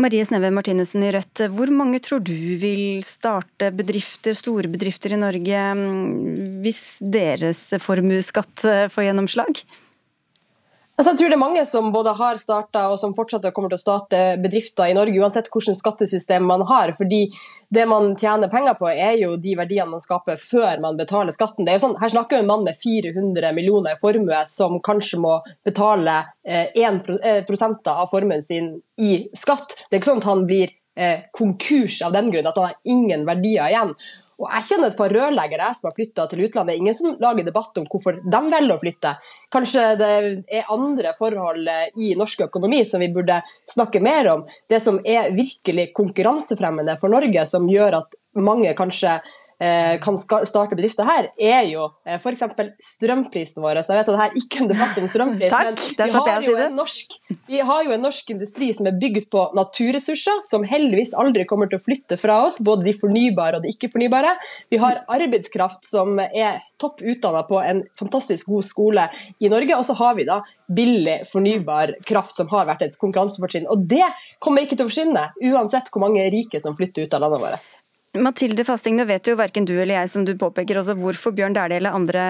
Marie Sneve Martinussen i Rødt, hvor mange tror du vil starte bedrifter, store bedrifter i Norge mm, hvis deres formuesskatt eh, får gjennomslag? Altså, jeg tror det er mange som både har starta og som fortsatt kommer til å starte bedrifter i Norge, uansett hvilket skattesystem man har. fordi det man tjener penger på, er jo de verdiene man skaper før man betaler skatten. Det er jo sånn, her snakker vi en mann med 400 millioner i formue som kanskje må betale eh, 1 eh, av formuen sin i skatt. Det er ikke sånn at han blir eh, konkurs av den grunn, at han har ingen verdier igjen. Og Jeg kjenner et par rørleggere som har flytta til utlandet. Ingen som lager debatt om hvorfor de velger å flytte. Kanskje det er andre forhold i norsk økonomi som vi burde snakke mer om. Det som er virkelig konkurransefremmende for Norge, som gjør at mange kanskje Eh, kan starte bedrifter her, er jo eh, f.eks. strømprisen vår. Så jeg vet at dette er ikke en debatt om strømpris, Takk, men vi har, jo en norsk, vi har jo en norsk industri som er bygd på naturressurser, som heldigvis aldri kommer til å flytte fra oss, både de fornybare og de ikke-fornybare. Vi har arbeidskraft som er topp utdanna på en fantastisk god skole i Norge, og så har vi da billig fornybar kraft som har vært et konkurransefortrinn. Og det kommer ikke til å forsvinne, uansett hvor mange rike som flytter ut av landet vårt. Mathilde Fasting, nå vet jo verken du eller jeg som du påpeker også hvorfor Bjørn Dæhlie eller andre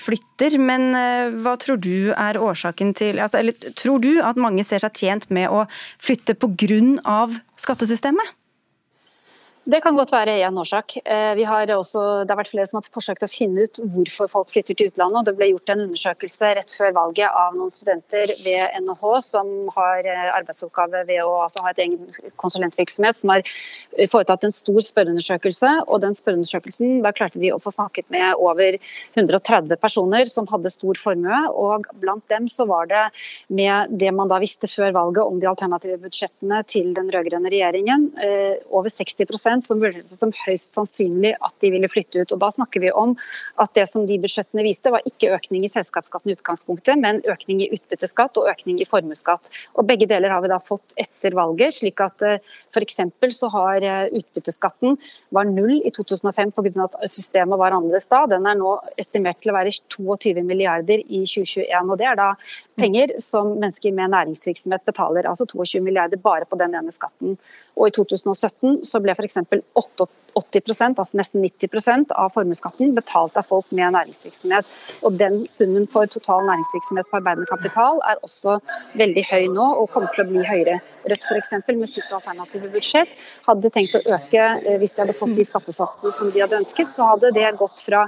flytter, men eh, hva tror du er årsaken til altså, Eller tror du at mange ser seg tjent med å flytte pga. skattesystemet? Det kan godt være én årsak. Eh, har også, det har vært flere som har forsøkt å finne ut hvorfor folk flytter til utlandet. og Det ble gjort en undersøkelse rett før valget av noen studenter ved NHH som har eh, arbeidsoppgave ved å altså ha et egen konsulentvirksomhet, som har eh, foretatt en stor spørreundersøkelse. og den spørreundersøkelsen, Da klarte de å få snakket med over 130 personer som hadde stor formue. og Blant dem så var det med det man da visste før valget om de alternative budsjettene til den rød-grønne regjeringen, over 60 som vurderte det som høyst sannsynlig at de ville flytte ut. Og Da snakker vi om at det som de budsjettene viste, var ikke økning i selskapsskatten i utgangspunktet, men økning i utbytteskatt og økning i formuesskatt. Og Begge deler har vi da fått etter valget. slik at eh, F.eks. så har eh, utbytteskatten var null i 2005 pga. at systemet var annerledes da. Den er nå estimert til å være 22 milliarder i 2021. og Det er da penger som mennesker med næringsvirksomhet betaler. Altså 22 milliarder bare på den ene skatten. Og I 2017 så ble f.eks. 80% altså nesten 90% av formuesskatten betalt av folk med næringsvirksomhet. Og Den summen for total næringsvirksomhet på arbeidende kapital er også veldig høy nå, og kommer til å bli høyere. Rødt f.eks. med sitt alternative budsjett hadde tenkt å øke, eh, hvis de hadde fått de skattesatsene som de hadde ønsket, så hadde det gått fra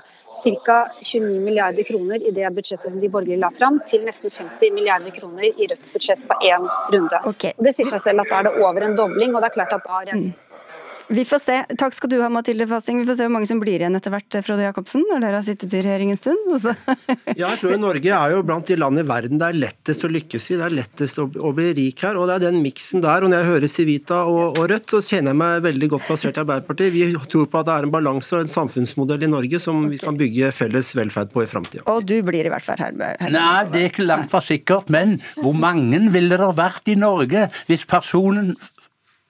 ca. 29 milliarder kroner i det budsjettet som de borgerlige la fram, til nesten 50 milliarder kroner i Rødts budsjett på én runde. Okay. Og Det sier seg selv at da er det over en dobling, og det er klart at da mm. Vi får se. Takk skal du ha, Mathilde Fasing. Vi får se hvor mange som blir igjen etter hvert, Frode Jacobsen, når dere har sittet i regjering en stund. Altså. ja, jeg tror Norge er jo blant de land i verden det er lettest å lykkes i. Det er lettest å, å bli rik her. og Det er den miksen der. og Når jeg hører Civita og, og, Rødt, så kjenner jeg meg veldig godt plassert i Arbeiderpartiet. Vi tror på at det er en balanse og en samfunnsmodell i Norge som vi kan bygge felles velferd på i framtida. Og du blir i hvert fall her. her Nei, det er ikke langt fra sikkert. Men hvor mange ville det vært i Norge hvis personen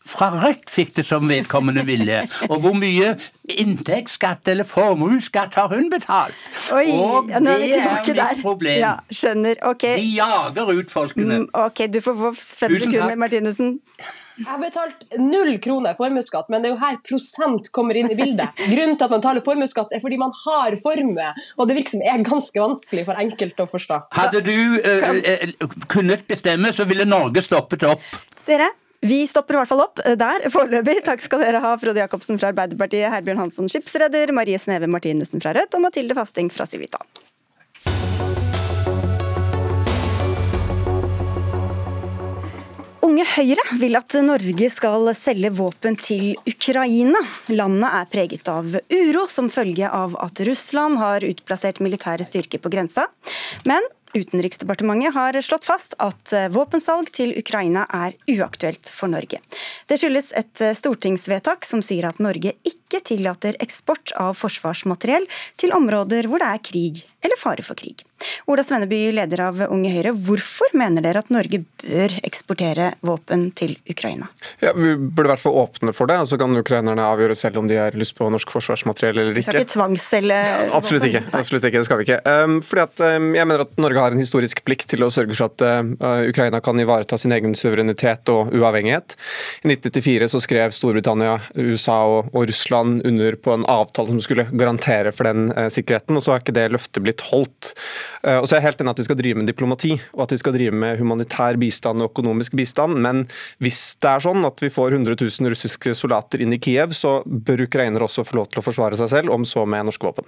fra Rødt fikk det som vedkommende ville. Og hvor mye inntektsskatt eller formuesskatt har hun betalt? Oi, og ja, nå er vi tilbake er mitt problem. Ja, skjønner, ok. De jager ut folkene. Mm, ok, du får få fem Tusen sekunder, takk. Martinussen. Jeg har betalt null kroner formuesskatt, men det er jo her prosent kommer inn i bildet. Grunnen til at man taler formuesskatt, er fordi man har formue, og det virker som er ganske vanskelig for enkelte å forstå. Hadde du uh, kunnet bestemme, så ville Norge stoppet opp. Dere, vi stopper i hvert fall opp der foreløpig. Takk skal dere ha, Frode Jacobsen fra Arbeiderpartiet, Herbjørn Hansson, skipsreder, Marie Sneve Martinussen fra Rødt og Mathilde Fasting fra Civita. Unge Høyre vil at Norge skal selge våpen til Ukraina. Landet er preget av uro som følge av at Russland har utplassert militære styrker på grensa. Men Utenriksdepartementet har slått fast at eh, våpensalg til Ukraina er uaktuelt for Norge. Det skyldes et eh, stortingsvedtak som sier at Norge ikke tillater eksport av forsvarsmateriell til områder hvor det er krig eller fare for krig. Ola Svenneby, leder av Unge Høyre, hvorfor mener dere at Norge bør eksportere våpen til Ukraina? Ja, Vi burde i hvert fall åpne for det, og så kan ukrainerne avgjøre selv om de har lyst på norsk forsvarsmateriell eller ikke. Vi skal ikke tvangsselge ja, Absolutt ikke. absolutt ikke, det skal vi ikke. Um, fordi at um, Jeg mener at Norge har en historisk plikt til å sørge for at uh, Ukraina kan ivareta sin egen suverenitet og uavhengighet. I 1994 så skrev Storbritannia, USA og, og Russland under på en avtale som skulle garantere for den uh, sikkerheten, og så har ikke det løftet blitt holdt. Eh, og så er jeg helt enig at vi skal drive med diplomati og at vi skal drive med humanitær bistand og økonomisk bistand, men hvis det er sånn at vi får 100 000 russiske soldater inn i Kiev, så bør ukrainere også få lov til å forsvare seg selv, om så med norske våpen.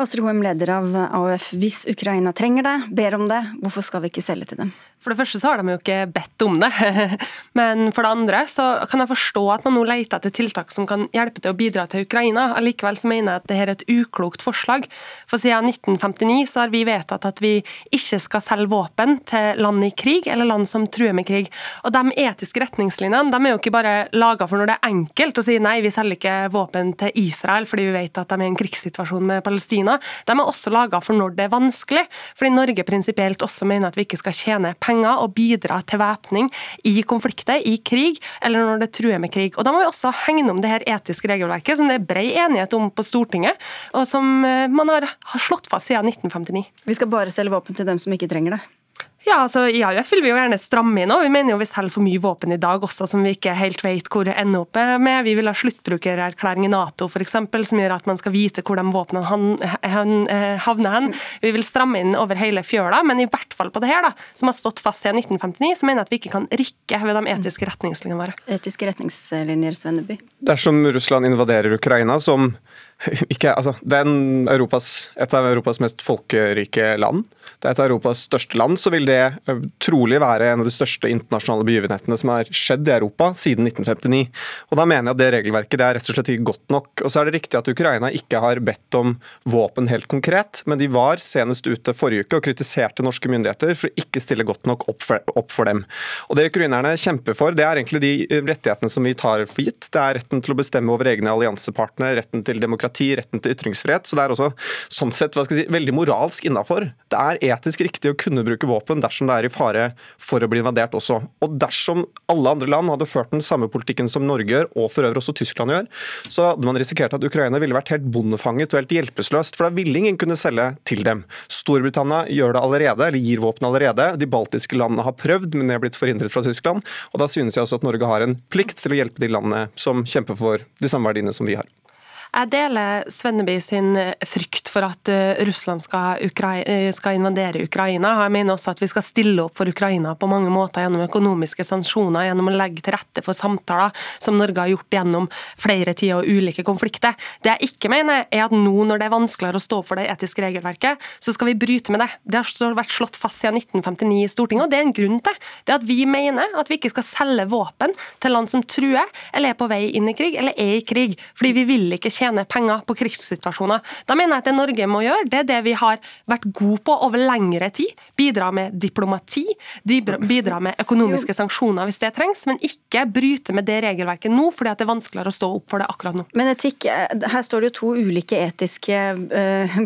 Astrid Hoem, leder av AUF. Hvis Ukraina trenger det, ber om det, hvorfor skal vi ikke selge til dem? For det første så har de jo ikke bedt om det. Men for det andre så kan jeg forstå at man nå leter etter tiltak som kan hjelpe til å bidra til Ukraina. Allikevel så mener jeg at dette er et uklokt forslag. For siden 1959 så har vi vedtatt at vi ikke skal selge våpen til land i krig, eller land som truer med krig. Og de etiske retningslinjene de er jo ikke bare laga for når det er enkelt å si nei, vi selger ikke våpen til Israel fordi vi vet at de er i en krigssituasjon med Palestina. De er også laga for når det er vanskelig, fordi Norge prinsipielt også mener at vi ikke skal tjene penger og bidra til væpning i konflikter, i krig, eller når det truer med krig. Og Da må vi også hegne om det her etiske regelverket, som det er brei enighet om på Stortinget, og som eh, man har slått fast siden 1959. Vi skal bare selge våpen til dem som ikke trenger det? Ja, altså I AUF vil vi jo gjerne stramme inn. og Vi mener jo vi selger for mye våpen i dag også, som vi ikke helt vet hvor det ender opp med. Vi vil ha sluttbrukererklæring i Nato for eksempel, som gjør at man skal vite hvor de våpnene eh, havner hen. Vi vil stramme inn over hele fjøla, men i hvert fall på det her, da, som har stått fast siden 1959, så mener jeg at vi ikke kan rikke ved de etiske retningslinjene våre. Etiske retningslinjer, Svenneby? Dersom Russland invaderer Ukraina, som ikke, altså, det er Europas, et av Europas mest folkerike land. Det er et av Europas største land, så vil det trolig være en av de største internasjonale begivenhetene som har skjedd i Europa siden 1959. Og Da mener jeg at det regelverket det er rett og slett ikke godt nok. Og så er det riktig at Ukraina ikke har bedt om våpen helt konkret, men de var senest ute forrige uke og kritiserte norske myndigheter for å ikke stille godt nok opp for, opp for dem. Og Det ukrainerne kjemper for, det er egentlig de rettighetene som vi tar for gitt. Det er retten til å bestemme over egne alliansepartnere, retten til demokrati, retten til ytringsfrihet. Så det er også sånn sett hva skal jeg si, veldig moralsk innafor. Det er etisk riktig å kunne bruke våpen dersom det er i fare for å bli invadert også. Og dersom alle andre land hadde ført den samme politikken som Norge gjør, og for øvrig også Tyskland gjør, så hadde man risikert at Ukraina ville vært helt bondefanget og helt hjelpeløst, for da ville ingen kunne selge til dem. Storbritannia gjør det allerede, eller gir våpen allerede. De baltiske landene har prøvd, men det er blitt forhindret fra Tyskland. Og da synes jeg også at Norge har en plikt til å hjelpe de landene som kjemper for de samme verdiene som vi har. Jeg deler Svenneby sin eh, frykt for at eh, Russland skal, Ukraina, skal, invadere Ukraina. Jeg mener også at vi skal stille opp for Ukraina på mange måter gjennom økonomiske sanksjoner, gjennom å legge til rette for samtaler, som Norge har gjort gjennom flere tider og ulike konflikter. Det jeg ikke mener, er at nå når det er vanskeligere å stå for det etiske regelverket, så skal vi bryte med det. Det har vært slått fast siden 1959 i Stortinget, og det er en grunn til det. at vi mener at vi ikke skal selge våpen til land som truer, eller er på vei inn i krig, eller er i krig. fordi vi vil ikke tjene penger på krigssituasjoner. Da mener jeg at det Norge må gjøre, det er det vi har vært gode på over lengre tid. Bidra med diplomati, bidra med økonomiske sanksjoner hvis det trengs, men ikke bryte med det regelverket nå, fordi det er vanskeligere å stå opp for det akkurat nå. Men etikk, eh, her står det jo to ulike etiske uh,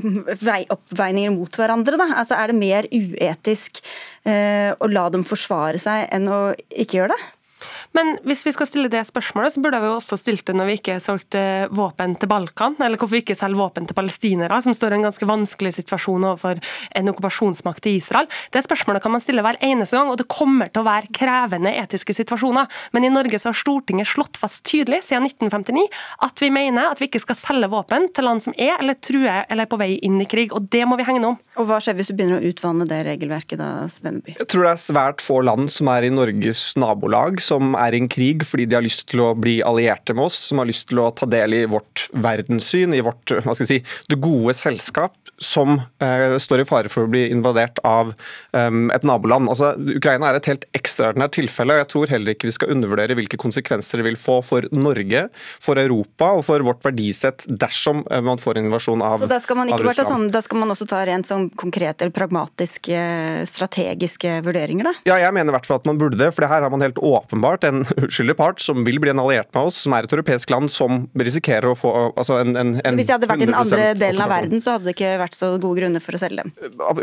oppveininger mot hverandre. Da. Altså, er det mer uetisk uh, å la dem forsvare seg enn å ikke gjøre det? Men hvis vi skal stille det spørsmålet, så burde vi også stilt det når vi ikke solgte våpen til Balkan, eller hvorfor vi ikke selger våpen til palestinere, som står i en ganske vanskelig situasjon overfor en okkupasjonsmakt i Israel. Det spørsmålet kan man stille hver eneste gang, og det kommer til å være krevende etiske situasjoner. Men i Norge så har Stortinget slått fast tydelig siden 1959 at vi mener at vi ikke skal selge våpen til land som er eller truer eller er på vei inn i krig, og det må vi hegne om. Og Hva skjer hvis du begynner å utvanne det regelverket da, Svenneby? Jeg tror det er svært få land som er i Norges nabolag som er i en krig fordi de har lyst til å bli allierte med oss, som har lyst til å ta del i vårt verdenssyn, i vårt hva skal jeg si, det gode selskap, som eh, står i fare for å bli invadert av um, et naboland. Altså, Ukraina er et helt ekstraordinært tilfelle, og jeg tror heller ikke vi skal undervurdere hvilke konsekvenser det vil få for Norge, for Europa og for vårt verdisett dersom eh, man får en invasjon av, Så da skal man ikke bare ta sånn, da skal man også ta rent sånn konkrete eller pragmatiske, strategiske vurderinger, da? Ja, jeg mener i hvert fall at man burde det, for det her har man helt åpenbart en uskyldig part som vil bli en alliert med oss, som er et europeisk land som risikerer å få altså en, en, en hvis det hadde vært i den andre delen av verden, så hadde det ikke vært så gode grunner for å selge dem.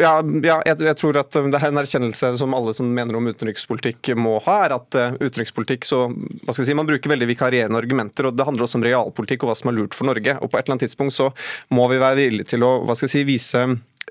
Ja, ja jeg, jeg tror at um, det er en erkjennelse som alle som mener om utenrikspolitikk må ha, er at uh, utenrikspolitikk så hva skal jeg si, Man bruker veldig vikarierende argumenter, og det handler også om realpolitikk og hva som er lurt for Norge. og På et eller annet tidspunkt så må vi være villige til å hva skal jeg si, vise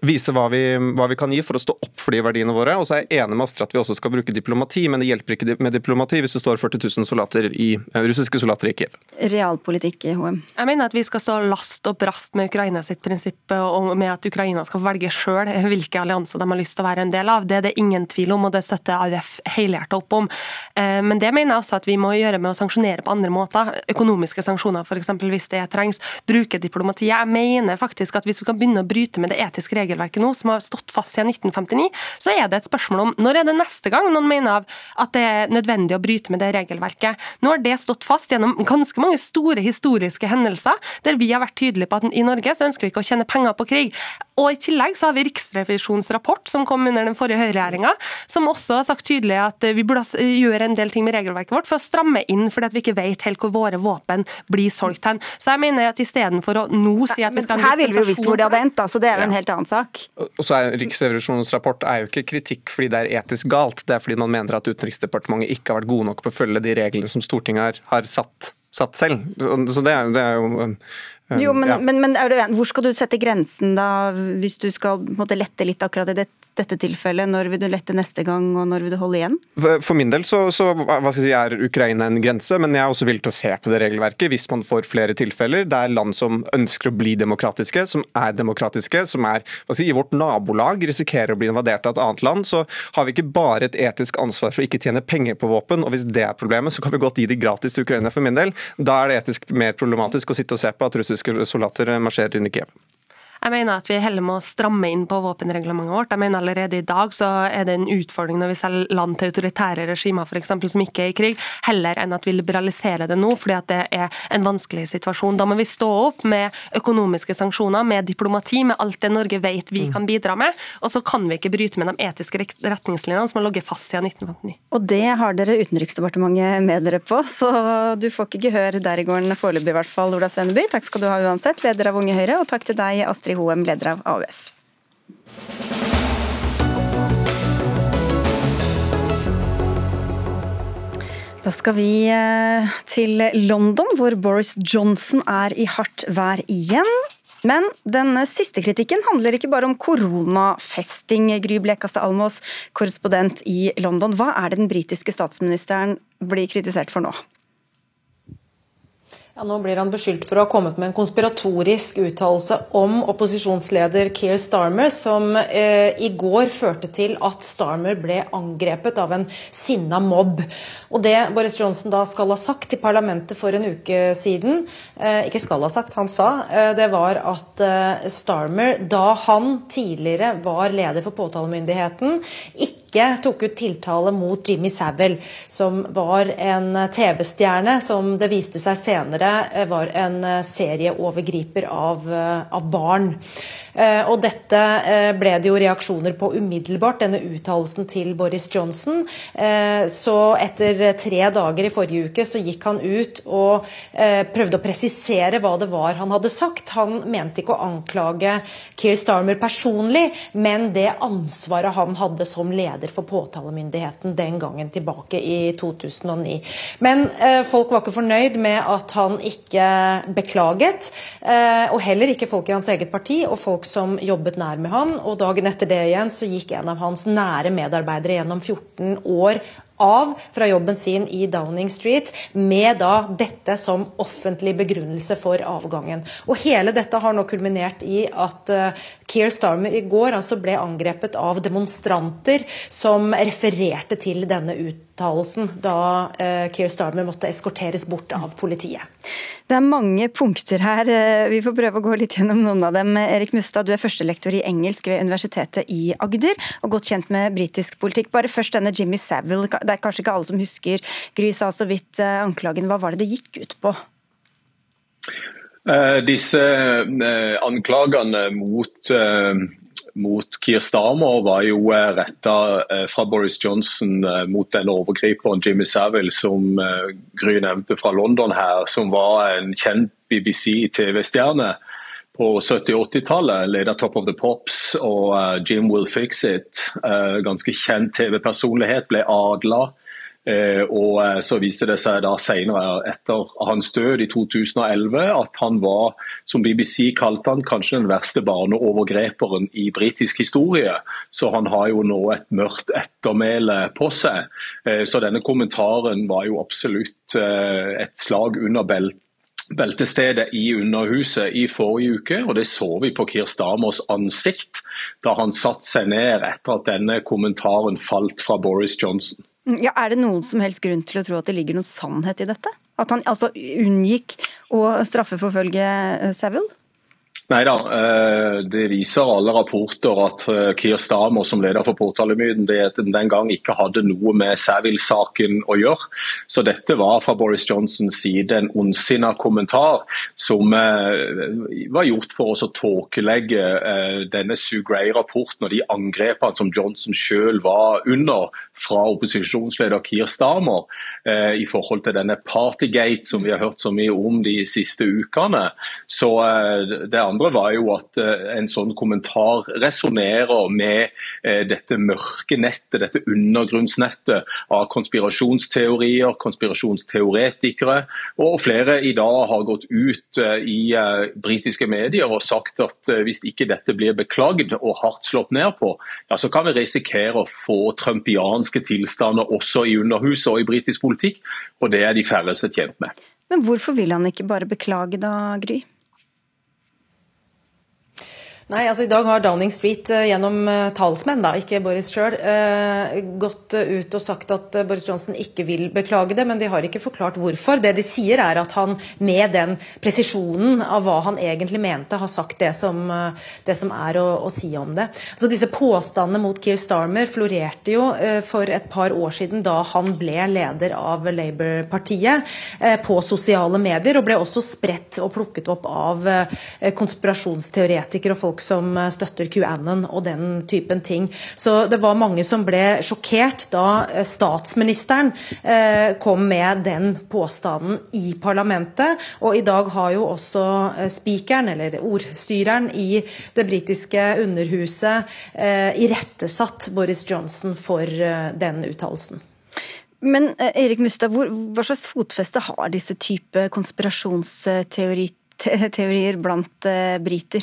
vise hva vi, hva vi kan gi for å stå opp for de verdiene våre. Og så er jeg enig med Astrid at vi også skal bruke diplomati, men det hjelper ikke med diplomati hvis det står 40 000 soldater i, eh, russiske soldater i Kiev. Realpolitikk i HM. Jeg mener at vi skal stå last og brast med Ukraina sitt prinsipp og med at Ukraina skal velge sjøl hvilke allianser de har lyst til å være en del av. Det er det ingen tvil om, og det støtter AUF helhjertet opp om. Eh, Men det mener jeg også at vi må gjøre med å sanksjonere på andre måter. Økonomiske sanksjoner f.eks. hvis det trengs. Bruke diplomati. Jeg mener faktisk at hvis vi kan begynne å bryte med det etiske regelverket nå, som har stått fast siden 1959, så er det et spørsmål om når er det neste gang noen mener av at det er nødvendig å bryte med det regelverket. Nå har det stått fast gjennom ganske mange store historiske hendelser, der vi har vært tydelige på at i Norge så ønsker vi ikke å tjene penger på krig. Og I tillegg så har vi Riksrevisjonens rapport som kom under den forrige høyreregjeringa, som også har sagt tydelig at vi burde gjøre en del ting med regelverket vårt for å stramme inn, fordi at vi ikke vet helt hvor våre våpen blir solgt hen. Så jeg mener at istedenfor å nå si at vi skal ha en Her ville vi jo visst hvor det hadde endt, da, så det er jo en helt annen sak. Og så er Riksrevisjonens rapport er jo ikke kritikk fordi det er etisk galt, det er fordi man mener at Utenriksdepartementet ikke har vært gode nok på å følge de reglene som Stortinget har, har satt, satt selv. Så det, er, det er jo um, Jo, men, ja. men, men du hvor skal du sette grensen da, hvis du skal måte, lette litt akkurat i det, dette tilfellet? Når vil du lette neste gang, og når vil du holde igjen? For min del så, så si, er Ukraina en grense, men jeg er også villig til å se på det regelverket hvis man får flere tilfeller. Det er land som ønsker å bli demokratiske, som er demokratiske, som er si, i vårt nabolag risikerer å bli invadert av et annet land. Så har vi ikke bare et etisk ansvar for å ikke tjene penger på våpen, og hvis det er problemet, så kan vi godt gi de gratis til Ukraina for min del. Da er det etisk mer problematisk å sitte og se på at russiske soldater marsjerer inn i Kiev. Jeg mener at vi heller må stramme inn på våpenreglementet vårt. Jeg mener Allerede i dag så er det en utfordring når vi selger land til autoritære regimer for eksempel, som ikke er i krig, heller enn at vi liberaliserer det nå, fordi at det er en vanskelig situasjon. Da må vi stå opp med økonomiske sanksjoner, med diplomati, med alt det Norge vet vi kan bidra med. Og så kan vi ikke bryte med de etiske retningslinjene som har ligget fast siden 1959. Og det har dere Utenriksdepartementet med dere på, så du får ikke gehør der i gården foreløpig i hvert fall, Ola Svenneby. Takk skal du ha uansett, leder av Unge Høyre, og takk til deg, Astrid Hoem, leder av AUF. Da skal vi eh, til London, hvor Boris Johnson er i hardt vær igjen. Men denne siste kritikken handler ikke bare om koronafesting. Gry Blekastad Almås, korrespondent i London. Hva er det den britiske statsministeren blir kritisert for nå? Ja, nå blir han beskyldt for å ha kommet med en konspiratorisk uttalelse om opposisjonsleder Keir Starmer, som eh, i går førte til at Starmer ble angrepet av en sinna mobb. Og Det Boris Johnson da skal ha sagt til parlamentet for en uke siden, eh, ikke skal ha sagt, han sa, eh, det var at eh, Starmer, da han tidligere var leder for påtalemyndigheten, ikke tok ut tiltale mot Jimmy Savile, som var en TV-stjerne som det viste seg senere eh, var en eh, serieovergriper av, eh, av barn. Og dette ble det jo reaksjoner på umiddelbart, denne uttalelsen til Boris Johnson. Så etter tre dager i forrige uke så gikk han ut og prøvde å presisere hva det var han hadde sagt. Han mente ikke å anklage Keir Starmer personlig, men det ansvaret han hadde som leder for påtalemyndigheten den gangen tilbake i 2009. Men eh, folk var ikke fornøyd med at han ikke beklaget, eh, og heller ikke folk i hans eget parti og folk som jobbet nær med han. Og dagen etter det igjen så gikk en av hans nære medarbeidere gjennom 14 år av fra jobben sin i Downing Street, med da dette som offentlig begrunnelse for avgangen. Og Hele dette har nå kulminert i at uh, Keir Starmer i går altså ble angrepet av demonstranter som refererte til denne uttalelsen da uh, Keir Starmer måtte eskorteres bort av politiet. Det er mange punkter her. Eh, vi får prøve å gå litt gjennom noen av dem. Erik Mustad, du er førstelektor i engelsk ved Universitetet i Agder, og godt kjent med britisk politikk. Bare først denne Jimmy Savile. Det er kanskje ikke alle som husker. Gry sa så vidt anklagen. Hva var det det gikk ut på? Uh, disse uh, anklagene mot, uh, mot Keir Starmer var jo retta fra Boris Johnson mot den overgriperen Jimmy Savile, som Gry nevnte fra London her, som var en kjent BBC-TV-stjerne på 70-80-tallet. Leder Top of the Pops og Jim Will Fix It. Ganske kjent TV-personlighet, ble adla Eh, og eh, Så viste det seg da senere, etter hans død i 2011, at han var, som BBC kalte han, kanskje den verste barneovergreperen i britisk historie. Så han har jo nå et mørkt ettermæle på seg. Eh, så denne kommentaren var jo absolutt et slag under beltet beltestedet i Underhuset i forrige uke, og det så vi på Kirs Stamers ansikt da han satte seg ned etter at denne kommentaren falt fra Boris Johnson. Ja, Er det noen som helst grunn til å tro at det ligger noen sannhet i dette? At han altså unngikk å straffeforfølge eh, Savile? Nei da, eh, det viser alle rapporter at eh, Kier Stamer som leder for påtalemyndigheten den gang ikke hadde noe med Savile-saken å gjøre. Så dette var fra Boris Johnsons side en ondsinna kommentar som eh, var gjort for å tåkelegge denne Sue Gray-rapporten og de angrepene som Johnson selv var under fra opposisjonsleder Kier Stamer i forhold til denne Partygate som vi har hørt så mye om de siste ukene. Så det andre var jo at eh, en sånn kommentar resonnerer med eh, dette mørke nettet, dette undergrunnsnettet av konspirasjonsteorier, konspirasjonsteoretikere. Og flere i dag har gått ut eh, i britiske medier og sagt at hvis ikke dette blir beklagd og hardt slått ned på, ja, så kan vi risikere å få trumpianske tilstander også i Underhuset og i britisk politikk. Og det er de færreste tjent med. Men hvorfor vil han ikke bare beklage da, Gry? Nei, altså I dag har Downing Street uh, gjennom uh, talsmenn, da, ikke Boris sjøl, uh, gått ut og sagt at Boris Johnson ikke vil beklage det, men de har ikke forklart hvorfor. Det de sier er at han med den presisjonen av hva han egentlig mente, har sagt det som, det som er å, å, si om det. Altså Disse påstandene mot Keir Starmer florerte jo for et par år siden da han ble leder av Labour-partiet på sosiale medier, og ble også spredt og plukket opp av konspirasjonsteoretikere og folk som eh, støtter QAnon og den typen ting. Så det var mange som ble sjokkert da eh, statsministeren eh, kom med den påstanden i parlamentet. Og i dag har jo også spikeren, eller ordstyreren i det britiske underhuset, irettesatt Boris Johnson for den uttalelsen. Men Erik Mustad, hva slags fotfeste har disse type konspirasjonsteorier blant briter?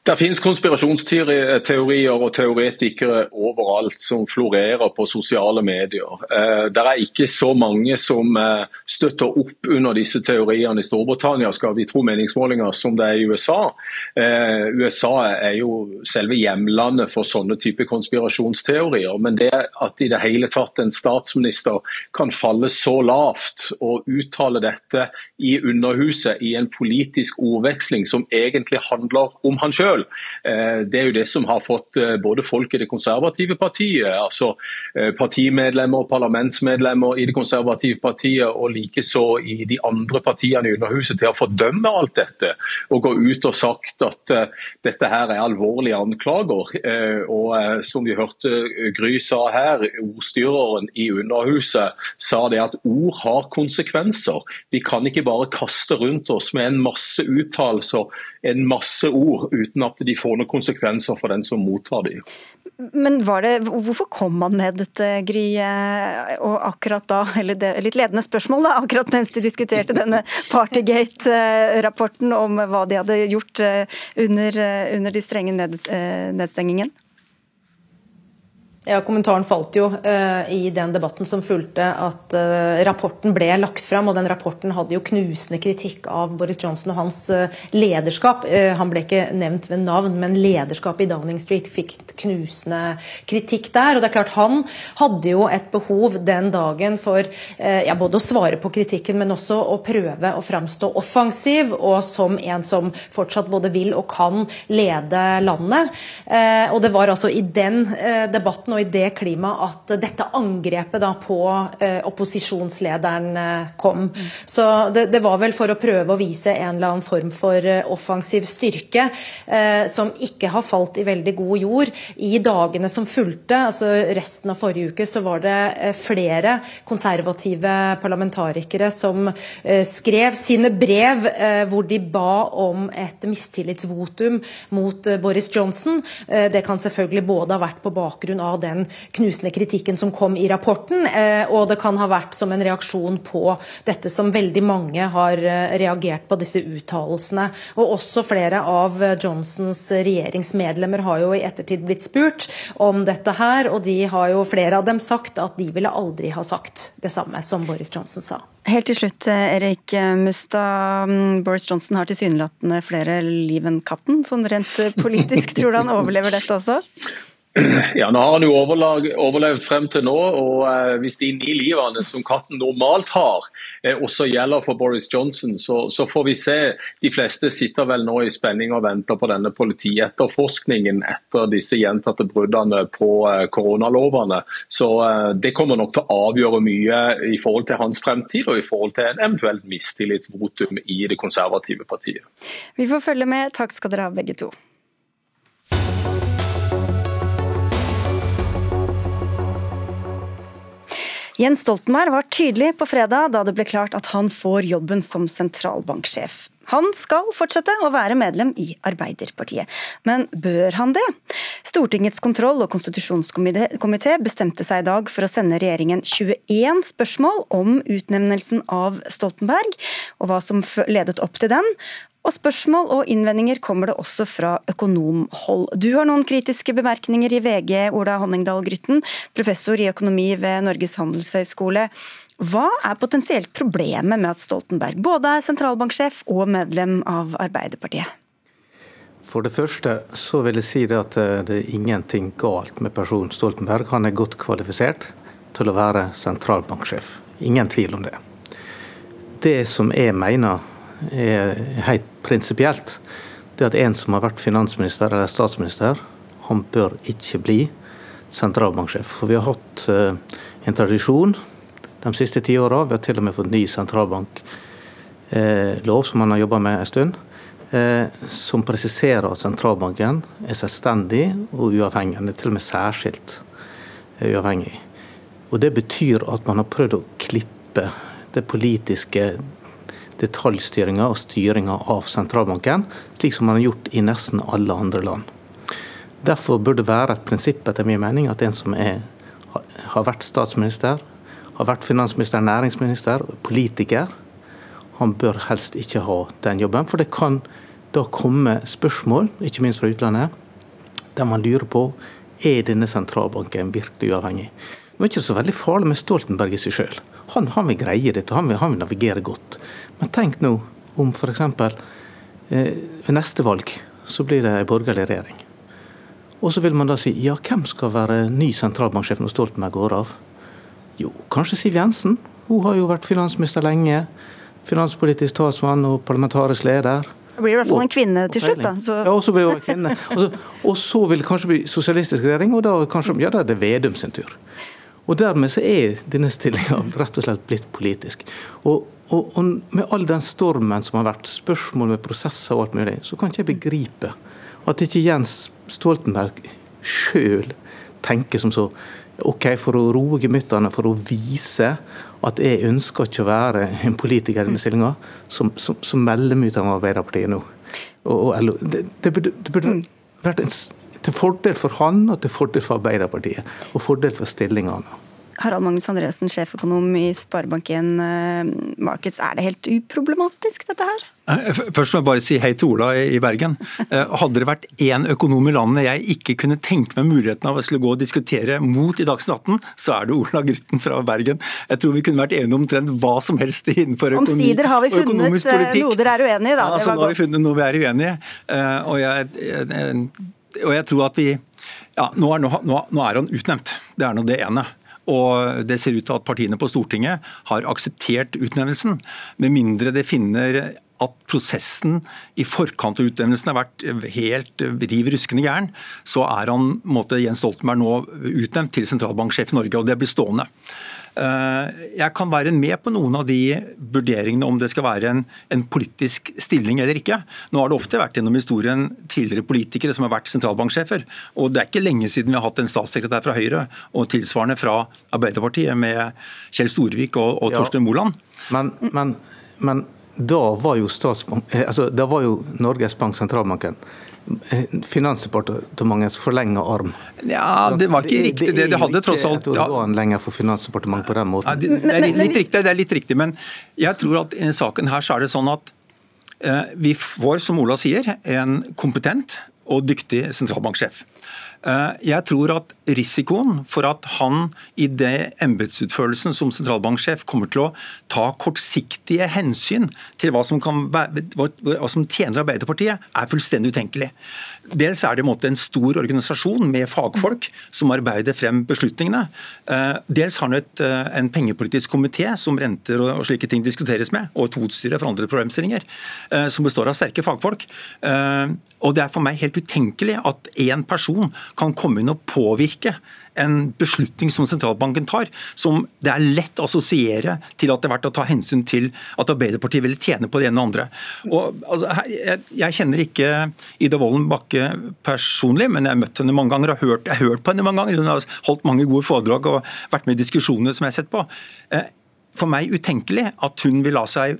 Det finnes konspirasjonsteorier og teoretikere overalt som florerer på sosiale medier. Eh, det er ikke så mange som eh, støtter opp under disse teoriene i Storbritannia, skal vi tro meningsmålinger, som det er i USA. Eh, USA er jo selve hjemlandet for sånne type konspirasjonsteorier. Men det at i det hele tatt en statsminister kan falle så lavt og uttale dette i Underhuset i en politisk ordveksling som egentlig handler om han sjøl, selv. Eh, det er jo det som har fått eh, både folk i det konservative partiet, altså partimedlemmer og parlamentsmedlemmer i det konservative partiet, og likeså i de andre partiene i Underhuset, til å fordømme alt dette. Og gå ut og sagt at dette her er alvorlige anklager. Og som vi hørte Gry sa her, ordstyreren i Underhuset sa det at ord har konsekvenser. Vi kan ikke bare kaste rundt oss med en masse uttalelser, en masse ord, uten at de får noen konsekvenser for den som mottar dem. Men det, Hvorfor kom man med dette, Gry? Og akkurat da, eller det, litt ledende spørsmål, da, akkurat mens de diskuterte denne Partygate-rapporten om hva de hadde gjort eh, under, eh, under de strenge ned, eh, nedstengingen? Ja, Kommentaren falt jo uh, i den debatten som fulgte at uh, rapporten ble lagt fram. Og den rapporten hadde jo knusende kritikk av Boris Johnson og hans uh, lederskap. han ble ikke nevnt ved navn, men lederskapet i Downing Street fikk knusende kritikk der. Og det er klart Han hadde jo et behov den dagen for ja, både å svare på kritikken, men også å prøve å framstå offensiv og som en som fortsatt både vil og kan lede landet. og det var altså i den debatten debatten og i det klimaet at dette angrepet da på eh, opposisjonslederen eh, kom. Så det, det, var vel for å prøve å vise en eller annen form for eh, offensiv styrke, eh, som ikke har falt i veldig god jord. I dagene som fulgte, altså resten av forrige uke, så var det eh, flere konservative parlamentarikere som eh, skrev sine brev hvor de ba om et mistillitsvotum mot Boris Johnson. det kan selvfølgelig både ha vært på bakgrunn av den knusende kritikken som kom i rapporten. Eh, og det kan ha vært som en reaksjon på dette som veldig mange har eh, reagert på, disse uttalelsene. Og også flere av Johnsons regjeringsmedlemmer har jo i ettertid blitt spurt om dette her, og de har jo flere av dem sagt at de ville aldri ha sagt det samme som Boris Johnson sa. Helt til slutt, Erik Mustad. Mm, Boris Johnson har tilsynelatende flere liv enn katten. Sånn rent politisk, tror du han overlever dette også? Ja, Nå har han jo overlevd frem til nå, og eh, hvis de ni livene som katten normalt har, eh, også gjelder for Boris Johnson, så, så, får vi se. De fleste sitter vel nå i spenning og venter på denne politietterforskningen etter disse gjentatte bruddene på eh, koronalovene. Så eh, det kommer nok til å avgjøre mye i forhold til hans fremtid og i forhold til en eventuelt mistillitsvotum i det konservative partiet. Vi får følge med. Takk skal dere ha, begge to. Jens Stoltenberg var tydelig på fredag da det ble klart at han får jobben som sentralbanksjef. Han skal fortsette å være medlem i Arbeiderpartiet. Men bør han det? Stortingets kontroll- og konstitusjonskomité bestemte seg i dag for å sende regjeringen 21 spørsmål om utnevnelsen av Stoltenberg, og hva som ledet opp til den. Og spørsmål og innvendinger kommer det også fra økonomhold. Du har noen kritiske bemerkninger i VG, Ola Honningdal Grytten, professor i økonomi ved Norges handelshøyskole. Hva er potensielt problemet med at Stoltenberg både er sentralbanksjef og medlem av Arbeiderpartiet? For det første så vil jeg si det at eh, det er ingenting galt med personen Stoltenberg. Han er godt kvalifisert til å være sentralbanksjef. Ingen tvil om det. Det som jeg mener er helt prinsipielt, det at en som har vært finansminister eller statsminister, han bør ikke bli sentralbanksjef. For vi har hatt uh, en tradisjon de siste ti åra. Vi har til og med fått ny sentralbanklov, uh, som man har jobba med en stund. Uh, som presiserer at sentralbanken er selvstendig og uavhengig. Den er til og med særskilt uavhengig. Og Det betyr at man har prøvd å klippe det politiske detaljstyringa og styringa av sentralbanken, slik som man har gjort i nesten alle andre land. Derfor burde det være et prinsipp etter min mening at en som er, har vært statsminister, har vært finansminister, næringsminister, politiker, han bør helst ikke ha den jobben. For det kan da komme spørsmål, ikke minst fra utlandet, der man lurer på er denne sentralbanken virkelig uavhengig. Det er ikke så veldig farlig med Stoltenberg i seg sjøl. Han, han, vil greie dette, han vil, han vil navigere godt. Men tenk nå om f.eks. Eh, ved neste valg så blir det en borgerlig regjering. Og så vil man da si ja, hvem skal være ny sentralbanksjef når Stoltenberg går av? Jo, kanskje Siv Jensen. Hun har jo vært finansminister lenge. Finanspolitisk talsmann og parlamentarisk leder. Det blir i hvert fall en kvinne til slutt, da. Så. Ja, og så blir hun en kvinne. Og så, og så, vil det kanskje bli sosialistisk regjering, og da kanskje, ja, da er det Vedum sin tur. Og Dermed så er denne stillinga rett og slett blitt politisk. Og og, og, med all den stormen som har vært, spørsmål med prosesser og alt mulig, så kan ikke jeg begripe at ikke Jens Stoltenberg sjøl tenker som så OK, for å roe gemyttene, for å vise at jeg ønsker ikke å være en politiker i denne stillinga, så, så, så melder vi ut av Arbeiderpartiet nå. Og, og det, det, burde, det burde vært en, til fordel for han og til fordel for Arbeiderpartiet, og fordel for stillingene. Harald Magnus Andresen, sjeføkonom i Sparebank1 Markets. Er det helt uproblematisk, dette her? Først må jeg bare si hei til Ola i Bergen. Hadde det vært én økonom i landet jeg ikke kunne tenke meg muligheten av å skulle gå og diskutere mot i Dagsnytt 18, så er det Ola Grytten fra Bergen. Jeg tror vi kunne vært enige om omtrent hva som helst innenfor økonomi Omsider har vi funnet noe dere er uenige i, da. Ja, altså, nå har vi funnet noe vi er uenige i. Og jeg, og jeg tror at vi ja, nå er, nå, nå er han utnevnt. Det er nå det ene. Og det ser ut til at partiene på Stortinget har akseptert utnevnelsen, med mindre det finner at prosessen i forkant av utnevnelsen har vært helt riv ruskende gæren, så er han måtte Jens Stoltenberg nå utnevnt til sentralbanksjef i Norge, og det blir stående. Jeg kan være med på noen av de vurderingene om det skal være en, en, politisk stilling eller ikke. Nå har det ofte vært gjennom historien tidligere politikere som har vært sentralbanksjefer. Og det er ikke lenge siden vi har hatt en statssekretær fra Høyre og tilsvarende fra Arbeiderpartiet med Kjell Storvik og, og Torstein Moland. Men, men, men da var jo, altså, da var jo Norges Bank sentralbanken Finansdepartementets forlenga arm. Ja, Det var ikke riktig. Det, det hadde tross alt et organ lenger for Finansdepartementet på den måten. Ja, det, det, er litt riktig, det er litt riktig, men jeg tror at i saken her så er det sånn at eh, vi får, som Ola sier, en kompetent og dyktig sentralbanksjef. Eh, jeg tror at risikoen for at han i det embetsutførelsen som sentralbanksjef kommer til å ta kortsiktige hensyn til hva som, kan, hva som tjener Arbeiderpartiet, er fullstendig utenkelig. Dels er det en, stor organisasjon med fagfolk som arbeider frem beslutningene. Eh, dels har han et, eh, en pengepolitisk komité som renter og slike ting diskuteres med, og et hovedstyre for andre problemstillinger, som består av sterke fagfolk. Og Det er for meg helt utenkelig at én person kan komme inn og påvirke en beslutning som sentralbanken tar, som det er lett å assosiere til at det er verdt å ta hensyn til at Arbeiderpartiet vil tjene på det ene og andre. Og, altså, jeg, jeg, kjenner ikke Ida Wolden Bakke personlig, men jeg har møtt henne mange ganger og hørt, jeg har hørt på henne mange ganger. Hun har holdt mange gode foredrag og vært med i diskusjonene som jeg har sett på. Eh, for meg utenkelig at hun vil la seg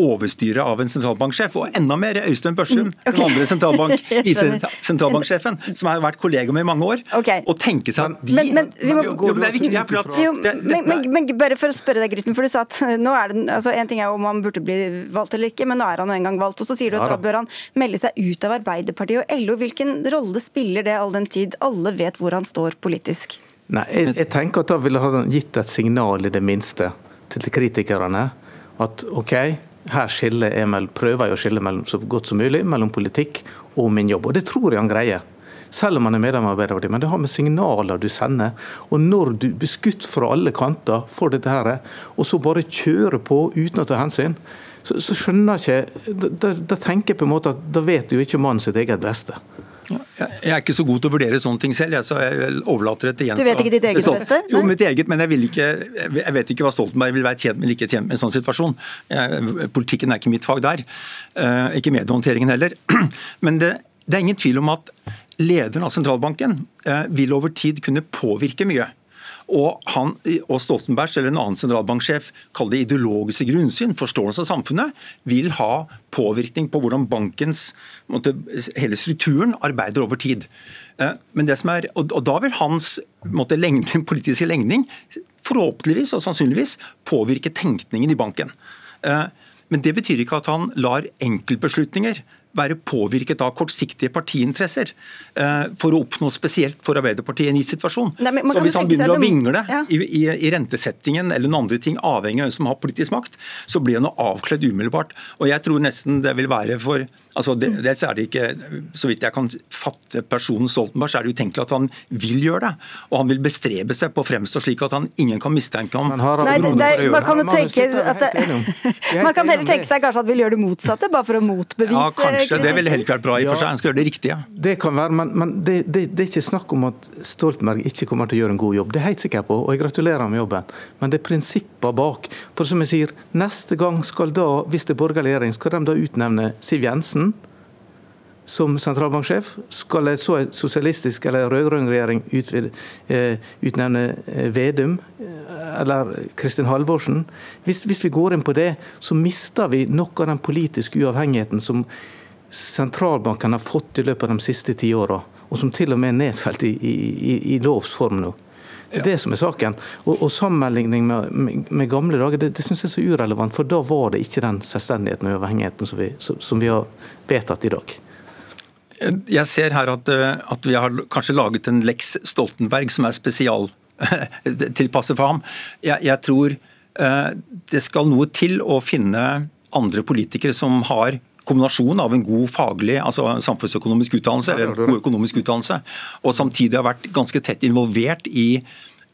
overstyre av en sentralbanksjef. Og enda mer Øystein Børsum, mm, okay. den andre sentralbank, sentralbanksjefen, som har vært kollega med i mange år. Okay. Og tenke seg at de men, men, vi må, jo, det er viktig, her, for jo, men, men, men, bare for å spørre deg, Grytten, for du sa at nå er det, altså En ting er om han burde bli valgt eller ikke, men nå er han jo en gang valgt. Og så sier du at ja, da bør han melde seg ut av Arbeiderpartiet og LO. Hvilken rolle spiller det all den tid alle vet hvor han står politisk? Nei, jeg, jeg tenker at Da ville han gitt et signal i det minste til kritikerne. At OK, her skiller jeg prøver jeg å skille mellom, så godt som mulig mellom politikk og min jobb. Og det tror jeg han greier. Selv om han er medlem av Arbeiderpartiet. Men det har med signaler du sender. Og når du blir skutt fra alle kanter for dette her, og så bare kjører på uten å ta hensyn, så, så skjønner jeg ikke da, da, tenker jeg på en måte at da vet jo ikke mannen sitt eget beste. Jeg er ikke så god til å vurdere sånne ting selv, så jeg overlater det til Jens. Du vet ikke ditt eget beste? Jo, mitt eget, men jeg, ikke, jeg, vet ikke hva Stoltenberg vil være tjent med eller ikke tjent med i en sånn situasjon. Jeg, politikken er ikke mitt fag der. Eh, ikke mediehåndteringen heller. Men det, det, er ingen tvil om at lederen av sentralbanken eh, vil over tid kunne påvirke mye. Og, han, og Stoltenbergs eller en annen sentralbanksjef, kall det ideologiske grunnsyn, forståelse av samfunnet, vil ha påvirkning på hvordan bankens måtte, hele strukturen arbeider over tid. Eh, men det som er, og, og Da vil hans måtte, lengning, politiske legning forhåpentligvis og sannsynligvis påvirke tenkningen i banken. Eh, men det betyr ikke at han lar enkeltbeslutninger være påvirket av kortsiktige partiinteresser eh, for å oppnå spesielt for Arbeiderpartiet i en ny situasjon. Nei, så Hvis han begynner å vingle ja. i, i, i, rentesettingen eller noen andre ting, avhengig av hvem som har politisk makt, så blir han avkledd umiddelbart. Og jeg tror nesten det vil være for altså det, det er det ikke, Så vidt jeg kan fatte personen Stoltenberg, så er det utenkelig at han vil gjøre det. Og han vil bestrebe seg på å fremstå slik at han ingen kan mistenke ham. Nei, det, det, man kan tenke at Man kan heller tenke seg kanskje at han vil gjøre det motsatte, bare for å motbevise ja, Kanskje, det ville helt klart bra i for seg. Han skal gjøre det riktige. Det kan være, men, men det, det, det, er ikke snakk om at Stoltenberg ikke kommer til å gjøre en god jobb. Det er jeg helt sikker på, og jeg gratulerer med jobben. Men det er prinsipper bak. For som jeg sier, neste gang skal da, hvis det er borgerlig regjering, skal de da utnevne Siv Jensen som sentralbanksjef. Skal en så sosialistisk eller rød-grønn regjering eh, utnevne eh, Vedum eh, eller Kristin Halvorsen? Hvis, hvis, vi går inn på det, så mister vi noe av den politiske uavhengigheten som sentralbanken har fått i løpet av de siste ti åra, og som til og med er nedfelt i, i, i lovs form nå. Det er det som er saken. Og, og sammenligning med, med, med, gamle dager, det, det syns jeg er så urelevant. For da var det ikke den selvstendigheten og uavhengigheten som vi, som vi har vedtatt i dag. Jeg ser her at, eh, at, vi har kanskje laget en Lex Stoltenberg som er spesialtilpasset for ham. Jeg, jeg tror uh, det skal noe til å finne andre politikere som har kombinasjon av en god faglig, altså samfunnsøkonomisk utdannelse, eller en god økonomisk utdannelse, og samtidig har vært ganske tett involvert i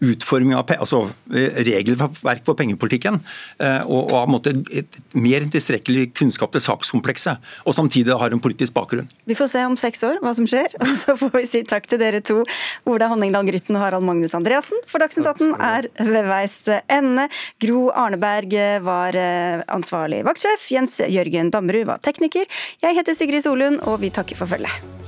utforming av altså regelverk for pengepolitikken, eh, og, har måttet et, mer tilstrekkelig kunnskap til sakskomplekset, og samtidig har en politisk bakgrunn. Vi får se om seks år hva som skjer, og så får vi si takk til dere to, Ola Honningdal Grytten og Harald Magnus Andreassen. For Dagsnytt 18 er ved veis ende. Gro Arneberg var eh, ansvarlig vaktsjef, Jens Jørgen Dammerud var tekniker. Jeg heter Sigrid Solund, og vi takker for følget.